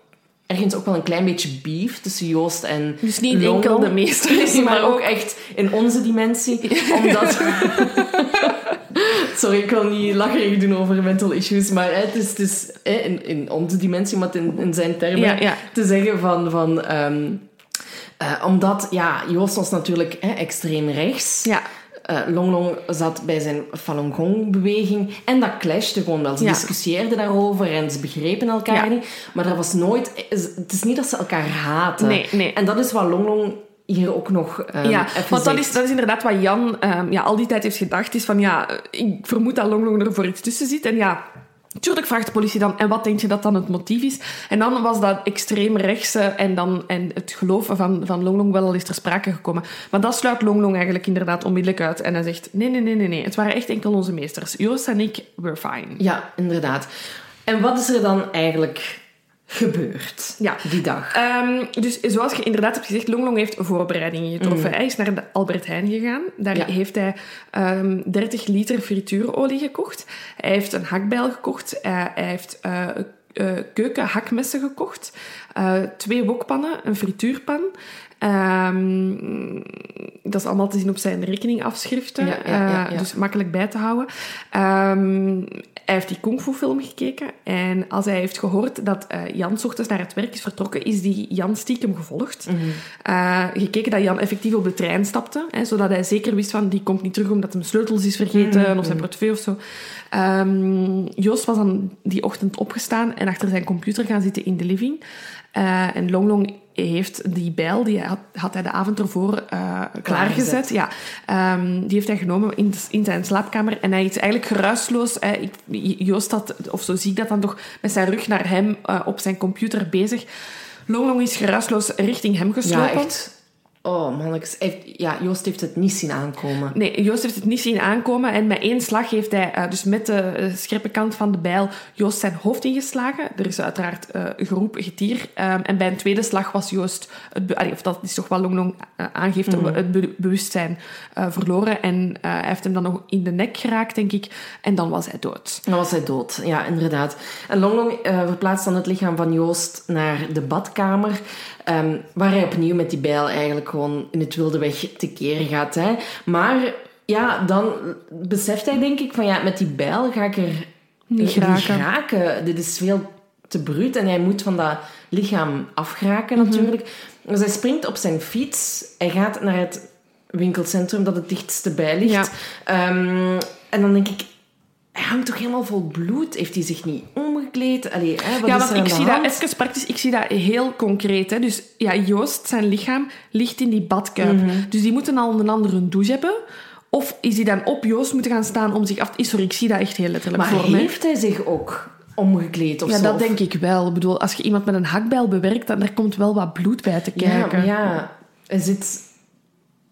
ergens ook wel een klein beetje beef tussen Joost en Dus niet Longlong. enkel de meesters, maar, maar ook echt in onze dimensie. Omdat... Sorry, ik wil niet lacherig doen over mental issues, maar hè, het is, het is hè, in, in onze dimensie, maar in, in zijn termen, Ja, ja. te zeggen van... van ehm, eh, omdat, ja, Joost was natuurlijk hè, extreem rechts. Ja. Eh, Longlong zat bij zijn Falun Gong-beweging en dat clashte gewoon wel. Ze Ja. discussieerden daarover en ze begrepen elkaar Ja. niet. Maar er was nooit... Het is niet dat ze elkaar haten. Nee, nee. En dat is wat Longlong hier ook nog ehm, ja, want dat is, dat is inderdaad wat Jan ehm, ja, al die tijd heeft gedacht. Is van, ja, ik vermoed dat Longlong er voor iets tussen zit. En ja, tuurlijk vraagt de politie dan, en wat denk je dat dan het motief is? En dan was dat extreem rechtse en, dan, en het geloven van, van Longlong wel al eens ter sprake gekomen. Maar dat sluit Longlong eigenlijk inderdaad onmiddellijk uit. En hij zegt, nee, nee, nee, nee, nee. Het waren echt enkel onze meesters. Joost en ik, we're fine. Ja, inderdaad. En wat is er dan eigenlijk gebeurd Ja. die dag? Ehm, dus zoals je inderdaad hebt gezegd, Longlong heeft voorbereidingen getroffen. Hij is naar de Albert Heijn gegaan. Daar Ja. heeft hij ehm 30 liter frituurolie gekocht. Hij heeft een hakbijl gekocht. Eh, hij heeft eh eh, keukenhakmessen gekocht. Twee wokpannen, een frituurpan. Ehm, dat is allemaal te zien op zijn rekeningafschriften. Ja, ja, ja, eh. Dus makkelijk bij te houden. Ehm, hij heeft die kung fu film gekeken. En als hij heeft gehoord dat eh, Jan 's ochtends naar het werk is vertrokken, is die Jan stiekem gevolgd. Mhm. Eh, gekeken dat Jan effectief op de trein stapte. Hè, zodat hij zeker wist van, die komt niet terug omdat hij sleutels is vergeten Mhm. of zijn portefeuille of zo. Ehm, Joost was dan die ochtend opgestaan en achter zijn computer gaan zitten in de living. En Longlong heeft die bijl, die had, had hij de avond ervoor eh, klaargezet. Ja, Ehm, die heeft hij genomen in, in zijn slaapkamer. En hij is eigenlijk geruisloos. hè. Ik, Joost had, of zo zie ik dat dan toch, met zijn rug naar hem eh, op zijn computer bezig. Longlong is geruisloos richting hem geslopen. Ja. Oh, mannetjes. Ja, Joost heeft het niet zien aankomen. Nee, Joost heeft het niet zien aankomen. En met één slag heeft hij, eh, dus met de eh, scherpe kant van de bijl, Joost zijn hoofd ingeslagen. Er is uiteraard eh, geroep, getier. Ehm, en bij een tweede slag was Joost, het allee, of dat is toch wat Longlong eh, aangeeft, het be- bewustzijn verloren. En hij heeft hem dan nog in de nek geraakt, denk ik. En dan was hij dood. Dan was hij dood, ja, inderdaad. En Longlong eh, verplaatst dan het lichaam van Joost naar de badkamer, ehm, waar hij opnieuw met die bijl eigenlijk gewoon in het wilde weg tekeer gaat. Hè. Maar ja, dan beseft hij denk ik van ja, met die bijl ga ik er Niet eh, geraken. Dit is veel te bruut en hij moet van dat lichaam afgeraken Mhm. natuurlijk. Dus hij springt op zijn fiets, hij gaat naar het winkelcentrum dat het dichtste bij ligt. Ja. Ehm, en dan denk ik, hij hangt toch helemaal vol bloed? Heeft hij zich niet omgekleed? Allee, hè, wat ja, is want er aan ik zie hand? dat even praktisch, ik zie dat heel concreet. Hè. Dus ja, Joost, zijn lichaam, ligt in die badkuip. Mhm. Dus die moeten al een andere douche hebben. Of is hij dan op Joost moeten gaan staan om zich af te... Sorry, ik zie dat echt heel letterlijk Maar voor me. heeft hij zich ook omgekleed of Ja, zo? dat denk ik wel. Ik bedoel, als je iemand met een hakbijl bewerkt, dan er komt wel wat bloed bij te Ja, kijken. maar ja, hij zit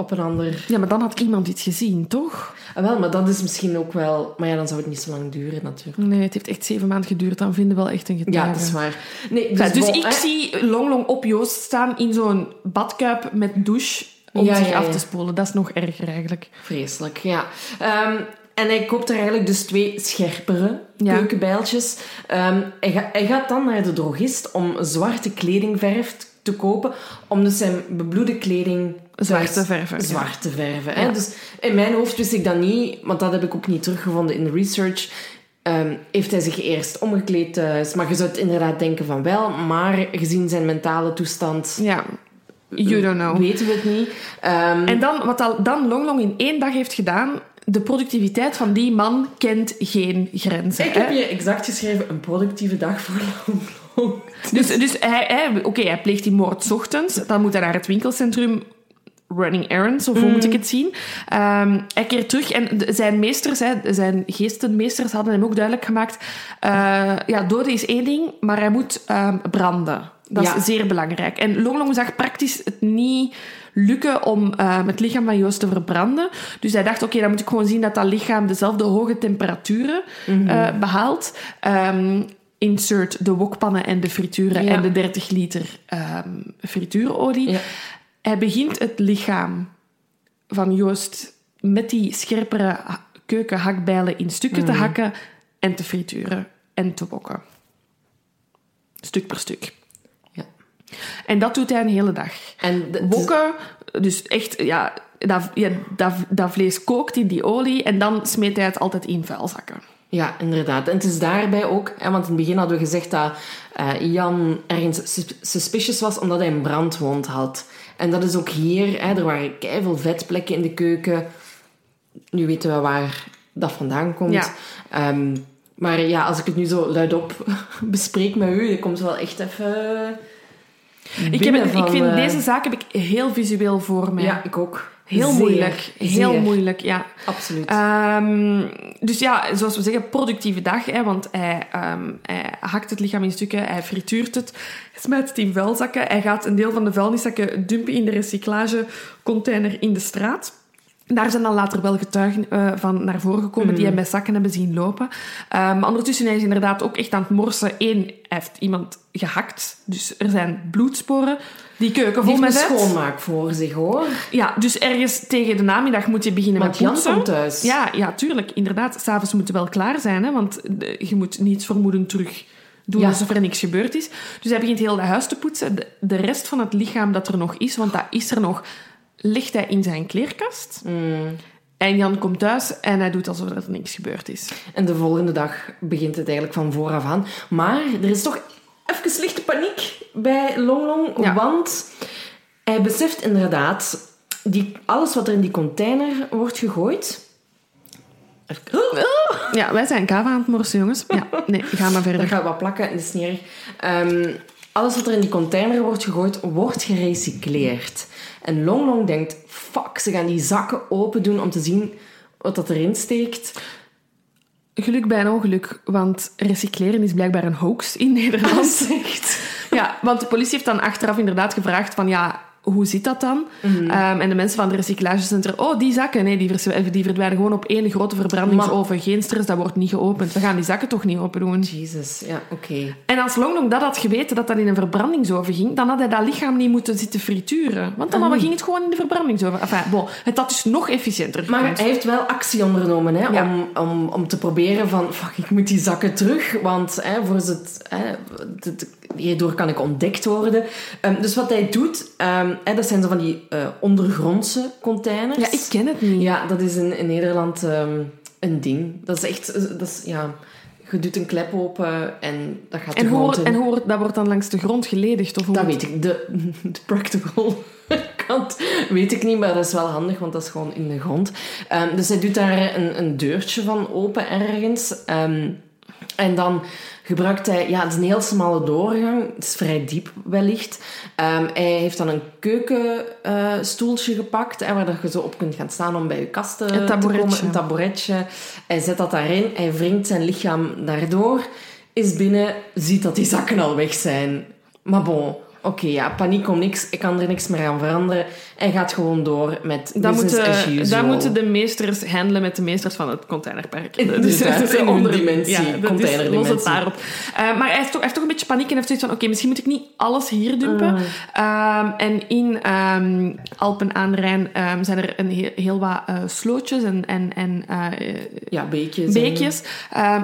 op een ander... Ja, maar dan had iemand iets gezien, toch? Ah, wel, maar dat is misschien ook wel... Maar ja, dan zou het niet zo lang duren natuurlijk. Nee, het heeft echt zeven maanden geduurd. Dan vinden we wel echt een getuige. Ja, dat is waar. Nee, dus, Ja, dus bon, ik zie Longlong op Joost staan in zo'n badkuip met douche om Ja, zich ja, af te spoelen. Dat is nog erger eigenlijk. Vreselijk, ja. Ehm, en hij koopt er eigenlijk dus twee scherpere Ja. keukenbijltjes. Ehm, hij, ga- hij gaat dan naar de drogist om zwarte kledingverf te kopen om dus zijn bebloede kleding Zwart te verven. Zwart te verven. Hè? Ja. Dus in mijn hoofd wist ik dat niet, want dat heb ik ook niet teruggevonden in de research. Ehm, heeft hij zich eerst omgekleed thuis? Maar je zou het inderdaad denken van wel, maar gezien zijn mentale toestand Ja, you don't know. weten we het niet. Ehm, En dan, wat al- dan Long Long in één dag heeft gedaan, de productiviteit van die man kent geen grenzen. ik heb hè. hier exact geschreven een productieve dag voor Long Long. Dus, dus hij, hij, oké, hij pleegt die moord 's ochtends. Dan moet hij naar het winkelcentrum running errands, of hoe moet ik het zien? Ehm, hij keert terug en zijn meesters, hè, zijn geestenmeesters, hadden hem ook duidelijk gemaakt. eh, ja, doden is één ding, maar hij moet ehm, branden. Dat Ja. is zeer belangrijk. En Long Long zag praktisch het niet lukken om ehm, het lichaam van Joost te verbranden. Dus hij dacht, oké, dan moet ik gewoon zien dat dat lichaam dezelfde hoge temperaturen eh, behaalt. Ehm, insert de wokpannen en de frituren Ja. en de 30 liter ehm, frituurolie. Ja. Hij begint het lichaam van Joost met die scherpere ha- keukenhakbijlen in stukken te hakken en te frituren en te wokken. Stuk per stuk. Ja. En dat doet hij een hele dag. En Wokken, dus echt, ja, dat, ja, dat, dat vlees kookt in die olie en dan smeet hij het altijd in vuilzakken. Ja, inderdaad. En het is daarbij ook, hè, want in het begin hadden we gezegd dat eh, Jan ergens sus- suspicious was omdat hij een brandwond had. En dat is ook hier, hè, er waren keiveel vetplekken in de keuken. Nu weten we waar dat vandaan komt. Ja. Ehm, maar ja, als ik het nu zo luidop bespreek met u, dan komt wel echt even. Ik, heb, het- ik van, vind eh, deze zaak heb ik heel visueel voor mij. Ja, ik ook. Heel Zeer, moeilijk. Heel moeilijk, ja. Absoluut. Ehm, dus ja, zoals we zeggen, productieve dag. Hè, want hij, hij hakt het lichaam in stukken, hij frituurt het, hij smijt het in vuilzakken. Hij gaat een deel van de vuilniszakken dumpen in de recyclagecontainer in de straat. Daar zijn dan later wel getuigen eh, van naar voren gekomen die hem met zakken hebben zien lopen. Ehm, maar ondertussen hij is inderdaad ook echt aan het morsen. Eén, heeft iemand gehakt. Dus er zijn bloedsporen. Die keuken vol Die met schoonmaak voor zich, hoor. Ja, dus ergens tegen de namiddag moet je beginnen Want met Jan poetsen. komt thuis. Ja, ja, tuurlijk. Inderdaad, s'avonds moet je wel klaar zijn, hè, want je moet niets vermoeden terug doen Ja. alsof er niks gebeurd is. Dus hij begint heel het huis te poetsen. De, de rest van het lichaam dat er nog is, want dat is er nog, legt hij in zijn kleerkast. Mm. En Jan komt thuis en hij doet alsof er niks gebeurd is. En de volgende dag begint het eigenlijk van vooraf aan. Maar er is toch even lichte paniek bij Long Long. Ja. Want hij beseft inderdaad... Die, alles wat er in die container wordt gegooid... Ja, wij zijn kava aan het morsen, jongens. Ja, nee, ga maar Dat verder. gaat wat plakken en dat is snerig. Ehm, alles wat er in die container wordt gegooid, wordt gerecycleerd. En Long Long denkt... Fuck, ze gaan die zakken open doen om te zien wat dat erin steekt. Geluk bij een ongeluk, want recycleren is blijkbaar een hoax in Nederland. Zegt. Ja, want de politie heeft dan achteraf inderdaad gevraagd van ja, hoe zit dat dan? Mhm. Ehm, en de mensen van het recyclagecentrum, oh, die zakken, nee, die, vers- die verdwijnen gewoon op één grote verbrandingsoven. Geen stress, dat wordt niet geopend. We gaan die zakken toch niet open doen. Jezus, ja, oké. En als Long Long dat had geweten, dat dat in een verbrandingsoven ging, dan had hij dat lichaam niet moeten zitten frituren. Want dan Mhm. ging het gewoon in de verbrandingsoven. Enfin, bon, het had dus nog efficiënter Maar hij heeft wel actie ondernomen hè, Ja. om, om, om te proberen van... Fuck, ik moet die zakken terug, want hè, voor het, hè, het- het- hierdoor kan ik ontdekt worden. Ehm, dus wat hij doet, ehm, hè, dat zijn zo van die eh, ondergrondse containers. Ja, ik ken het niet. Ja, dat is in, in Nederland ehm, een ding. Dat is echt... Dat is, ja, je doet een klep open en dat gaat En de grond en hoe wordt- dat wordt dan langs de grond geledigd? Of hoe Dat weet ik. De, de practical kant weet ik niet, maar dat is wel handig, want dat is gewoon in de grond. Ehm, dus hij doet daar een, een deurtje van open ergens. Ehm, en dan gebruikt hij... Ja, het is een heel smalle doorgang. Het is vrij diep, wellicht. Ehm, hij heeft dan een keukenstoeltje gepakt, hè, waar dat je zo op kunt gaan staan om bij je kasten Een te tabouretje. komen. Een tabouretje. Hij zet dat daarin. Hij wringt zijn lichaam daardoor. Is binnen, ziet dat die zakken al weg zijn. Maar bon, oké, ja, paniek om niks. Ik kan er niks meer aan veranderen. Hij gaat gewoon door met Dat business as moeten, usual. dat moeten de meesters handelen met de meesters van het containerpark. Inderdaad, dat is dimensie, is- containerdimensie. los het daarop. Eh, maar hij heeft, toch, hij heeft toch een beetje paniek en heeft zoiets van... Oké, misschien moet ik niet alles hier dumpen. Mm. Ehm, en in ehm, Alpen aan de Rijn ehm, zijn er een heel, heel wat eh, slootjes en, en, en eh, Ja, beekjes. en- beekjes.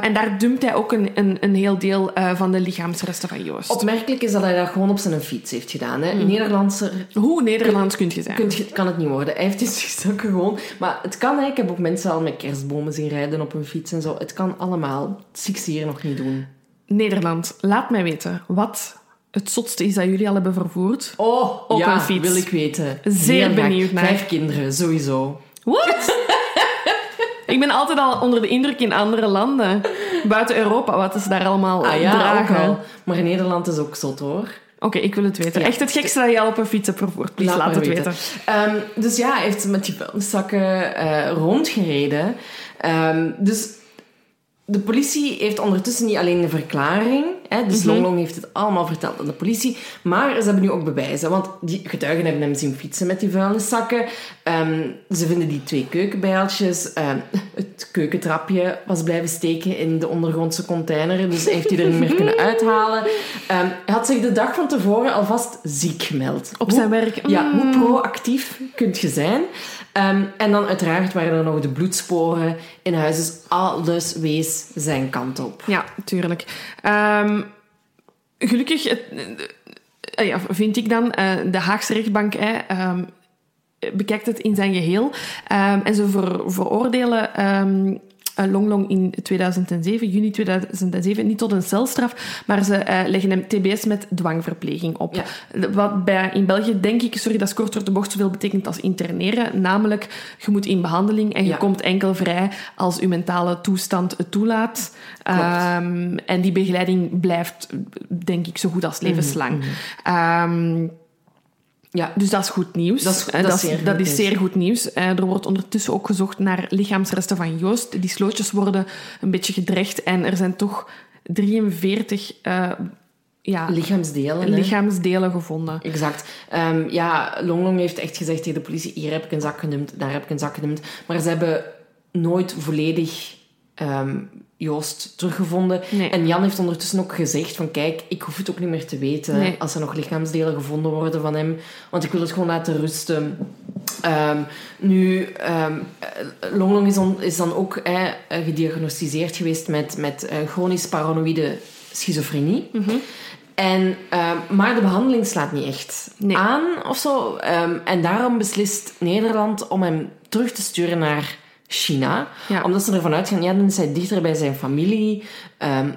En daar dumpt hij ook een, een, een heel deel van de lichaamsresten van Joost. Opmerkelijk is dat hij dat gewoon op zijn fiets heeft gedaan. Hè. Nederlandse Hoe Nederlands kunt je zijn? kunt je- kan het niet worden. Hij heeft dus gestoken gewoon. Maar het kan, hè. ik heb ook mensen al met kerstbomen zien rijden op een fiets en zo. Het kan allemaal. Dat zie ik ze hier nog niet doen. Nederland, laat mij weten wat het zotste is dat jullie al hebben vervoerd. Oh, Op ja, een fiets. wil ik weten. Zeer Heel benieuwd naar. Vijf kinderen, sowieso. What? ik ben altijd al onder de indruk in andere landen. Buiten Europa, wat ze daar allemaal Ah ja, dragen. ook al. Maar Nederland is ook zot, hoor. Oké, ik wil het weten. Ja. Echt het gekste dat je al op een fiets hebt vervoerd. Please, laat, het weten. Ehm, dus ja, hij heeft met die vuilniszakken eh, rondgereden. Ehm, dus de politie heeft ondertussen niet alleen een verklaring. Hè, dus Mhm. Longlong heeft het allemaal verteld aan de politie. Maar ze hebben nu ook bewijzen. Want die getuigen hebben hem zien fietsen met die vuilniszakken. Ehm, ze vinden die twee keukenbijltjes. Ehm, het keukentrapje was blijven steken in de ondergrondse container. Dus hij heeft die er niet meer kunnen uithalen. Ehm, hij had zich de dag van tevoren alvast ziek gemeld. Op Hoe- zijn werk. ja, Mm. hoe proactief kunt je zijn? Ehm, en dan uiteraard waren er nog de bloedsporen in huis. Dus alles wees zijn kant op. Ja, tuurlijk. Ehm, gelukkig het, eh, ja, vind ik dan, eh, de Haagse rechtbank ehm, bekijkt het in zijn geheel. En ze ver, veroordelen eh, Longlong in 2007, juni 2007, niet tot een celstraf, maar ze eh, leggen hem TBS met dwangverpleging op. Ja. Wat bij, in België, denk ik, sorry, dat is kort door de bocht zoveel betekent als interneren. Namelijk, je moet in behandeling en je Ja. komt enkel vrij als je mentale toestand het toelaat. Ehm, en die begeleiding blijft, denk ik, zo goed als levenslang. Ehm, ja, dus dat is goed nieuws. Dat is- Eh, dat is zeer dat goed is nieuws. zeer goed nieuws. Eh, er wordt ondertussen ook gezocht naar lichaamsresten van Joost. Die slootjes worden een beetje gedrecht en er zijn toch 43 eh, ja, Lichaamsdelen. hè? lichaamsdelen gevonden. Exact. Ehm, ja, Longlong heeft echt gezegd tegen de politie: hier heb ik een zak gedumpt, daar heb ik een zak gedumpt. Maar ze hebben nooit volledig ehm, Joost teruggevonden. Nee. En Jan heeft ondertussen ook gezegd: van kijk, ik hoef het ook niet meer te weten Nee. als er nog lichaamsdelen gevonden worden van hem, want ik wil het gewoon laten rusten. Ehm, nu, ehm, eh, Longlong is, on- is dan ook eh, gediagnosticeerd geweest met, met eh, chronisch paranoïde schizofrenie. En, ehm, maar de behandeling slaat niet echt Nee. aan of zo. En daarom beslist Nederland om hem terug te sturen naar China. Ja. Omdat ze ervan uitgaan, ja, dan is hij dichter bij zijn familie. Ehm,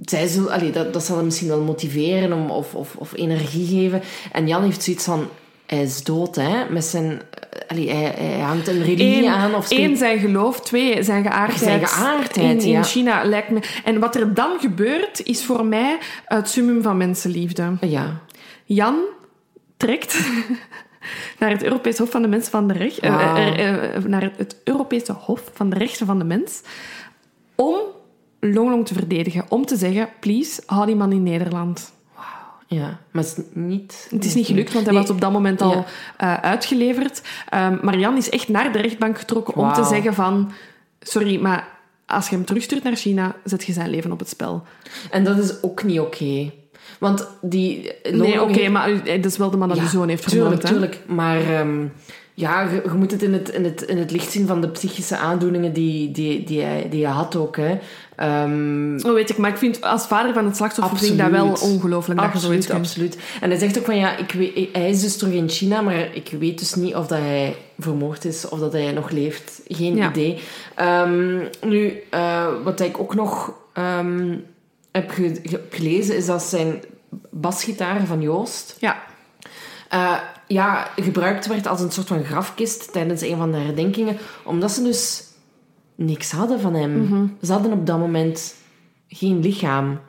zij zullen, allee, dat, dat zal hem misschien wel motiveren om, of, of, of energie geven. En Jan heeft zoiets van, hij is dood, hè. Met zijn, eh, allee, hij, hij hangt een religie Eén, aan. Of één, zijn geloof. Twee, zijn geaardheid. Zijn geaardheid, in, in. China lijkt me... En wat er dan gebeurt, is voor mij het summum van mensenliefde. Ja. Jan trekt naar het Europees Hof van de Mens van de Recht... eh, eh, naar het Europese Hof van de Rechten van de Mens om Longlong te verdedigen. Om te zeggen, please, hou die man in Nederland. Ja, maar het is niet... Het is niet gelukt, want hij Nee. was op dat moment al Ja. eh, uitgeleverd. Maar Jan is echt naar de rechtbank getrokken om te zeggen van... Sorry, maar als je hem terugstuurt naar China, zet je zijn leven op het spel. En dat is ook niet oké. Want die... Nee, oké, maar eh, dat is wel de man dat die zoon heeft vermoord. Tuurlijk, tuurlijk. Maar ehm, ja, je, je moet het in, het, in, het in het licht zien van de psychische aandoeningen die, die, die, hij, die hij had ook. Hè. Ehm? Oh, weet ik, maar ik vind als vader van het slachtoffer vind ik dat wel ongelooflijk absoluut, absoluut. En hij zegt ook van ja, ik weet, hij is dus terug in China, maar ik weet dus niet of dat hij vermoord is of dat hij nog leeft. Geen Ja. idee. Ehm, nu, eh, wat ik ook nog heb ge- ge- gelezen is dat zijn basgitaar van Joost Ja, eh, ja, gebruikt werd als een soort van grafkist tijdens een van de herdenkingen, omdat ze dus niks hadden van hem. Mhm. Ze hadden op dat moment geen lichaam.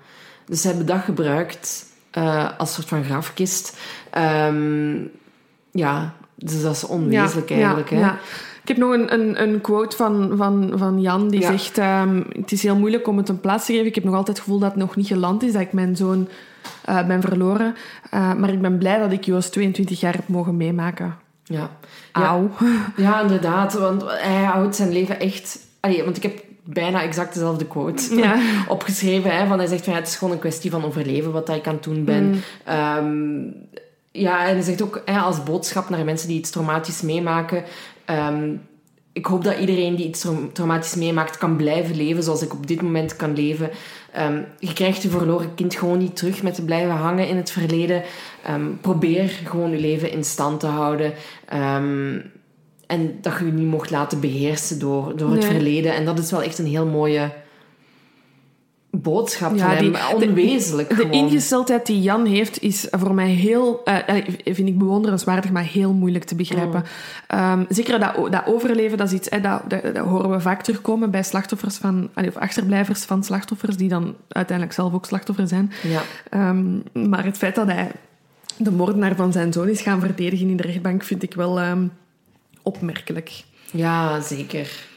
Dus ze hebben dat gebruikt eh, als soort van grafkist. Ehm, ja, dus dat is onwezenlijk ja, eigenlijk. ja, hè? ja. Ik heb nog een, een, een quote van, van, van Jan die Ja. zegt... ehm, het is heel moeilijk om het een plaats te geven. Ik heb nog altijd het gevoel dat het nog niet geland is, dat ik mijn zoon eh, ben verloren. Eh, maar ik ben blij dat ik Joost 22 jaar heb mogen meemaken. Ja. Ja, Auw. ja, inderdaad. Want hij houdt zijn leven echt... Allee, want ik heb bijna exact dezelfde quote Ja. opgeschreven. Hè, van hij zegt van ja, het is gewoon een kwestie van overleven wat ik aan het doen ben. Mm. Ehm, ja, en hij zegt ook hè, als boodschap naar mensen die iets traumatisch meemaken. Ehm, ik hoop dat iedereen die iets traumatisch meemaakt kan blijven leven zoals ik op dit moment kan leven. Ehm, je krijgt je verloren kind gewoon niet terug met te blijven hangen in het verleden. Ehm, probeer gewoon je leven in stand te houden. En dat je je niet mocht laten beheersen door, door het verleden. En dat is wel echt een heel mooie boodschap ja, hem. Die, Onwezenlijk De, de ingesteldheid die Jan heeft, is voor mij heel... Uh, vind ik bewonderenswaardig, maar heel moeilijk te begrijpen. Mm. zeker dat, dat overleven, dat is iets... dat, dat, horen we vaak terugkomen bij slachtoffers van... of achterblijvers van slachtoffers, die dan uiteindelijk zelf ook slachtoffer zijn. Ja. Um, maar het feit dat hij de moordenaar van zijn zoon is gaan verdedigen in de rechtbank, vind ik wel um, opmerkelijk. Ja, zeker.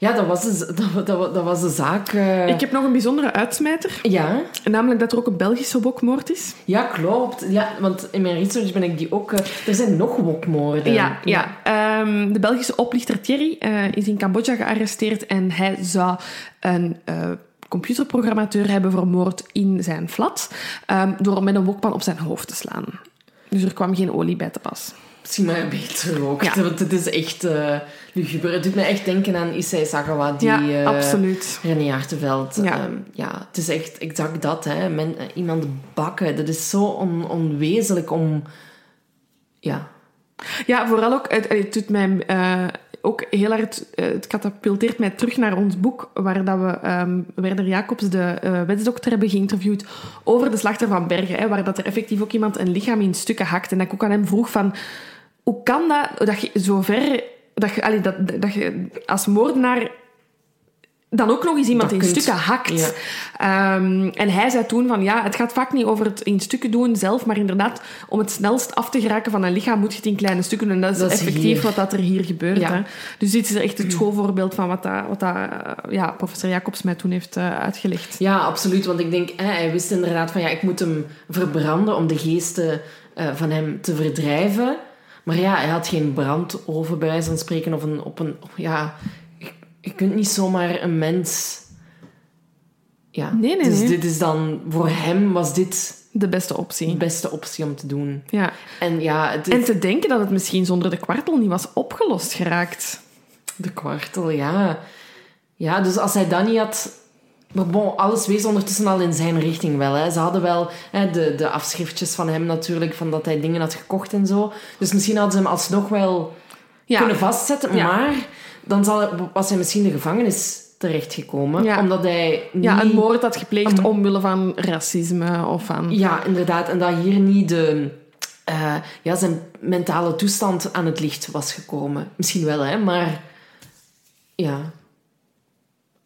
Ja, dat was de, dat, dat, dat was de zaak. Uh... Ik heb nog een bijzondere uitsmijter. Ja. Namelijk dat er ook een Belgische wokmoord is. Ja, klopt. Ja, want in mijn research ben ik die ook... Uh... Er zijn nog wokmoorden. Ja, ja. ja. Um, de Belgische oplichter Thierry uh, is in Cambodja gearresteerd en hij zou een computerprogrammateur hebben vermoord in zijn flat um, door met een wokpan op zijn hoofd te slaan. Dus er kwam geen olie bij te pas. Misschien maar beter ook. Ja. Want het is echt luguber. Het doet me echt denken aan Issei Sagawa, die ja, uh, absoluut. René Hartenveld. Ja. Um, ja, het is echt exact dat. Hè. Men, uh, iemand bakken. Dat is zo on, onwezenlijk om... Ja. Ja, vooral ook... Het, het doet mij ook heel hard... het katapulteert mij terug naar ons boek, waar dat we um, Werner Jacobs, de wetsdokter, hebben geïnterviewd over de slachter van Bergen. Hè, waar dat er effectief ook iemand een lichaam in stukken hakt. En dat ik ook aan hem vroeg van hoe kan dat, dat je zo ver... Dat je, allee, dat, dat je als moordenaar dan ook nog eens iemand in stukken hakt. Ehm, en hij zei toen van, ja, het gaat vaak niet over het in stukken doen zelf, maar inderdaad, om het snelst af te geraken van een lichaam moet je het in kleine stukken doen. En dat is effectief wat dat er hier gebeurt. Hè. Dus dit is echt het mm. schoolvoorbeeld van wat, dat, wat dat, ja, professor Jacobs mij toen heeft uh, uitgelegd. Ja, absoluut. Want ik denk, hè, hij wist inderdaad van, ja, ik moet hem verbranden om de geesten uh, van hem te verdrijven. Maar ja, hij had geen brandoven bij wijze van spreken. Of een, op een, ja, je, kunt niet zomaar een mens... Ja. Nee, nee, dus nee. dit is dan... Voor hem was dit... De beste optie. De beste optie om te doen. Ja. En, ja, het, en te denken dat het misschien zonder de kwartel niet was opgelost geraakt. De kwartel, ja. Ja, dus als hij dat niet had maar bon, alles wees ondertussen al in zijn richting wel. Hè. Ze hadden wel hè, de, de afschriftjes van hem natuurlijk, van dat hij dingen had gekocht en zo. Dus misschien hadden ze hem alsnog wel kunnen vastzetten. Maar dan zal, was hij misschien de gevangenis terechtgekomen. Ja. Omdat hij niet... Ja, een moord had gepleegd omwille van racisme of van... Ja, inderdaad. En dat hier niet de... Uh, ja, zijn mentale toestand aan het licht was gekomen. Misschien wel, hè. Maar... Ja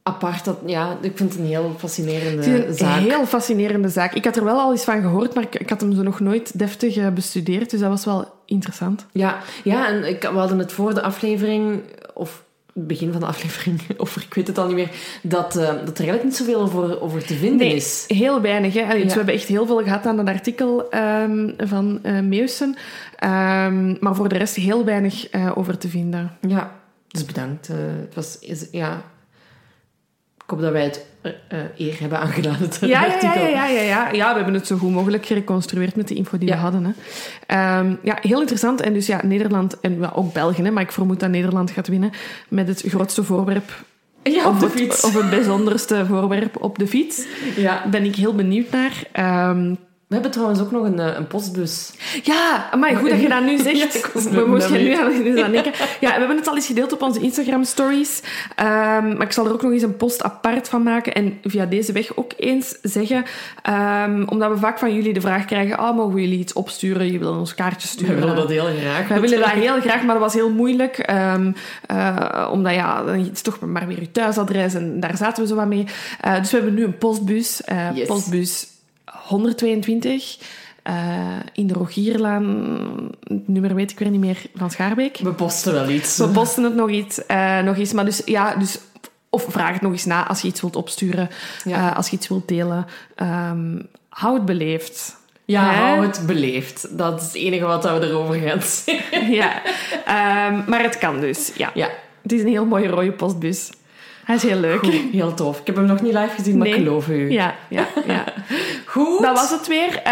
apart. Dat, ja, ik vind het een heel fascinerende een zaak. Heel fascinerende zaak. Ik had er wel al eens van gehoord, maar ik, had hem zo nog nooit deftig uh, bestudeerd. Dus dat was wel interessant. Ja, ja en ik, we hadden het voor de aflevering, of het begin van de aflevering, of ik weet het al niet meer, dat, uh, dat er eigenlijk niet zoveel over, over te vinden nee, is. heel weinig. Hè? Allee, dus we hebben echt heel veel gehad aan dat artikel um, van uh, Meusen. Um, maar voor de rest heel weinig over te vinden. Ja, dus bedankt. het was, is, ja, hoop dat wij het uh, eer hebben aangedaan, het ja, artikel. Ja, ja, ja, ja, ja. we hebben het zo goed mogelijk gereconstrueerd met de info die we hadden. Hè. Um, ja, heel interessant. En dus ja, Nederland en well, ook België, hè, maar ik vermoed dat Nederland gaat winnen met het grootste voorwerp ja, op, de het, fiets. Of het bijzonderste voorwerp op de fiets. Ja. Ben ik heel benieuwd naar. Um, we hebben trouwens ook nog een, eh, een postbus. Ja, maar goed dat je dat nu zegt. ja, we moesten nu aan, denken. Ja, we hebben het al eens gedeeld op onze Instagram-stories. Um, maar ik zal er ook nog eens een post apart van maken. En via deze weg ook eens zeggen. Um, omdat we vaak van jullie de vraag krijgen... Oh, mogen we jullie iets opsturen? Je wil ons kaartjes sturen. We willen dat heel graag. We willen dat heel graag, maar dat was heel moeilijk. Um, uh, omdat ja, het is toch maar weer je thuisadres. En daar zaten we zo wat mee. Uh, dus we hebben nu een postbus. Uh, yes. Postbus 122 uh, in de Rogierlaan. Het nummer weet ik weer niet meer van Schaarbeek. We posten wel iets. We posten het nog iets. Uh, nog eens. Maar dus, ja, dus, of vraag het nog eens na als je iets wilt opsturen. Ja. Uh, als je iets wilt delen. Um, hou het beleefd. Ja, Hè? hou het beleefd. Dat is het enige wat we erover gaan zeggen. ja, um, maar het kan dus. Ja. ja. Het is een heel mooie rode postbus. Hij is heel leuk. Goed, heel tof. Ik heb hem nog niet live gezien, maar nee. ik geloof u. Ja, ja, ja. Goed. Dat was het weer.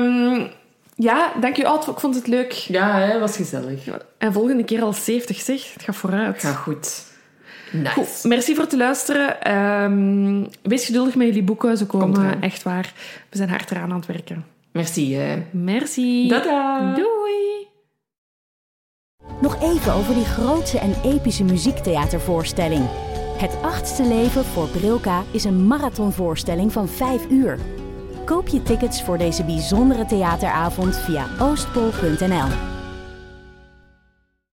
Um, Ja, dank je. Oh, ik vond het leuk. Ja, het was gezellig. En volgende keer al 70, zeg. Het gaat vooruit. Ga goed. Nice. Goed, merci voor het luisteren. Ehm, wees geduldig met jullie boeken. Ze komen echt waar. We zijn hard eraan aan het werken. Merci. hè. Merci. Tada. Doei. Nog even over die grootse en epische muziektheatervoorstelling. Het achtste leven voor Brilka is een marathonvoorstelling van 5 uur. Koop je tickets voor deze bijzondere theateravond via oostpol.nl.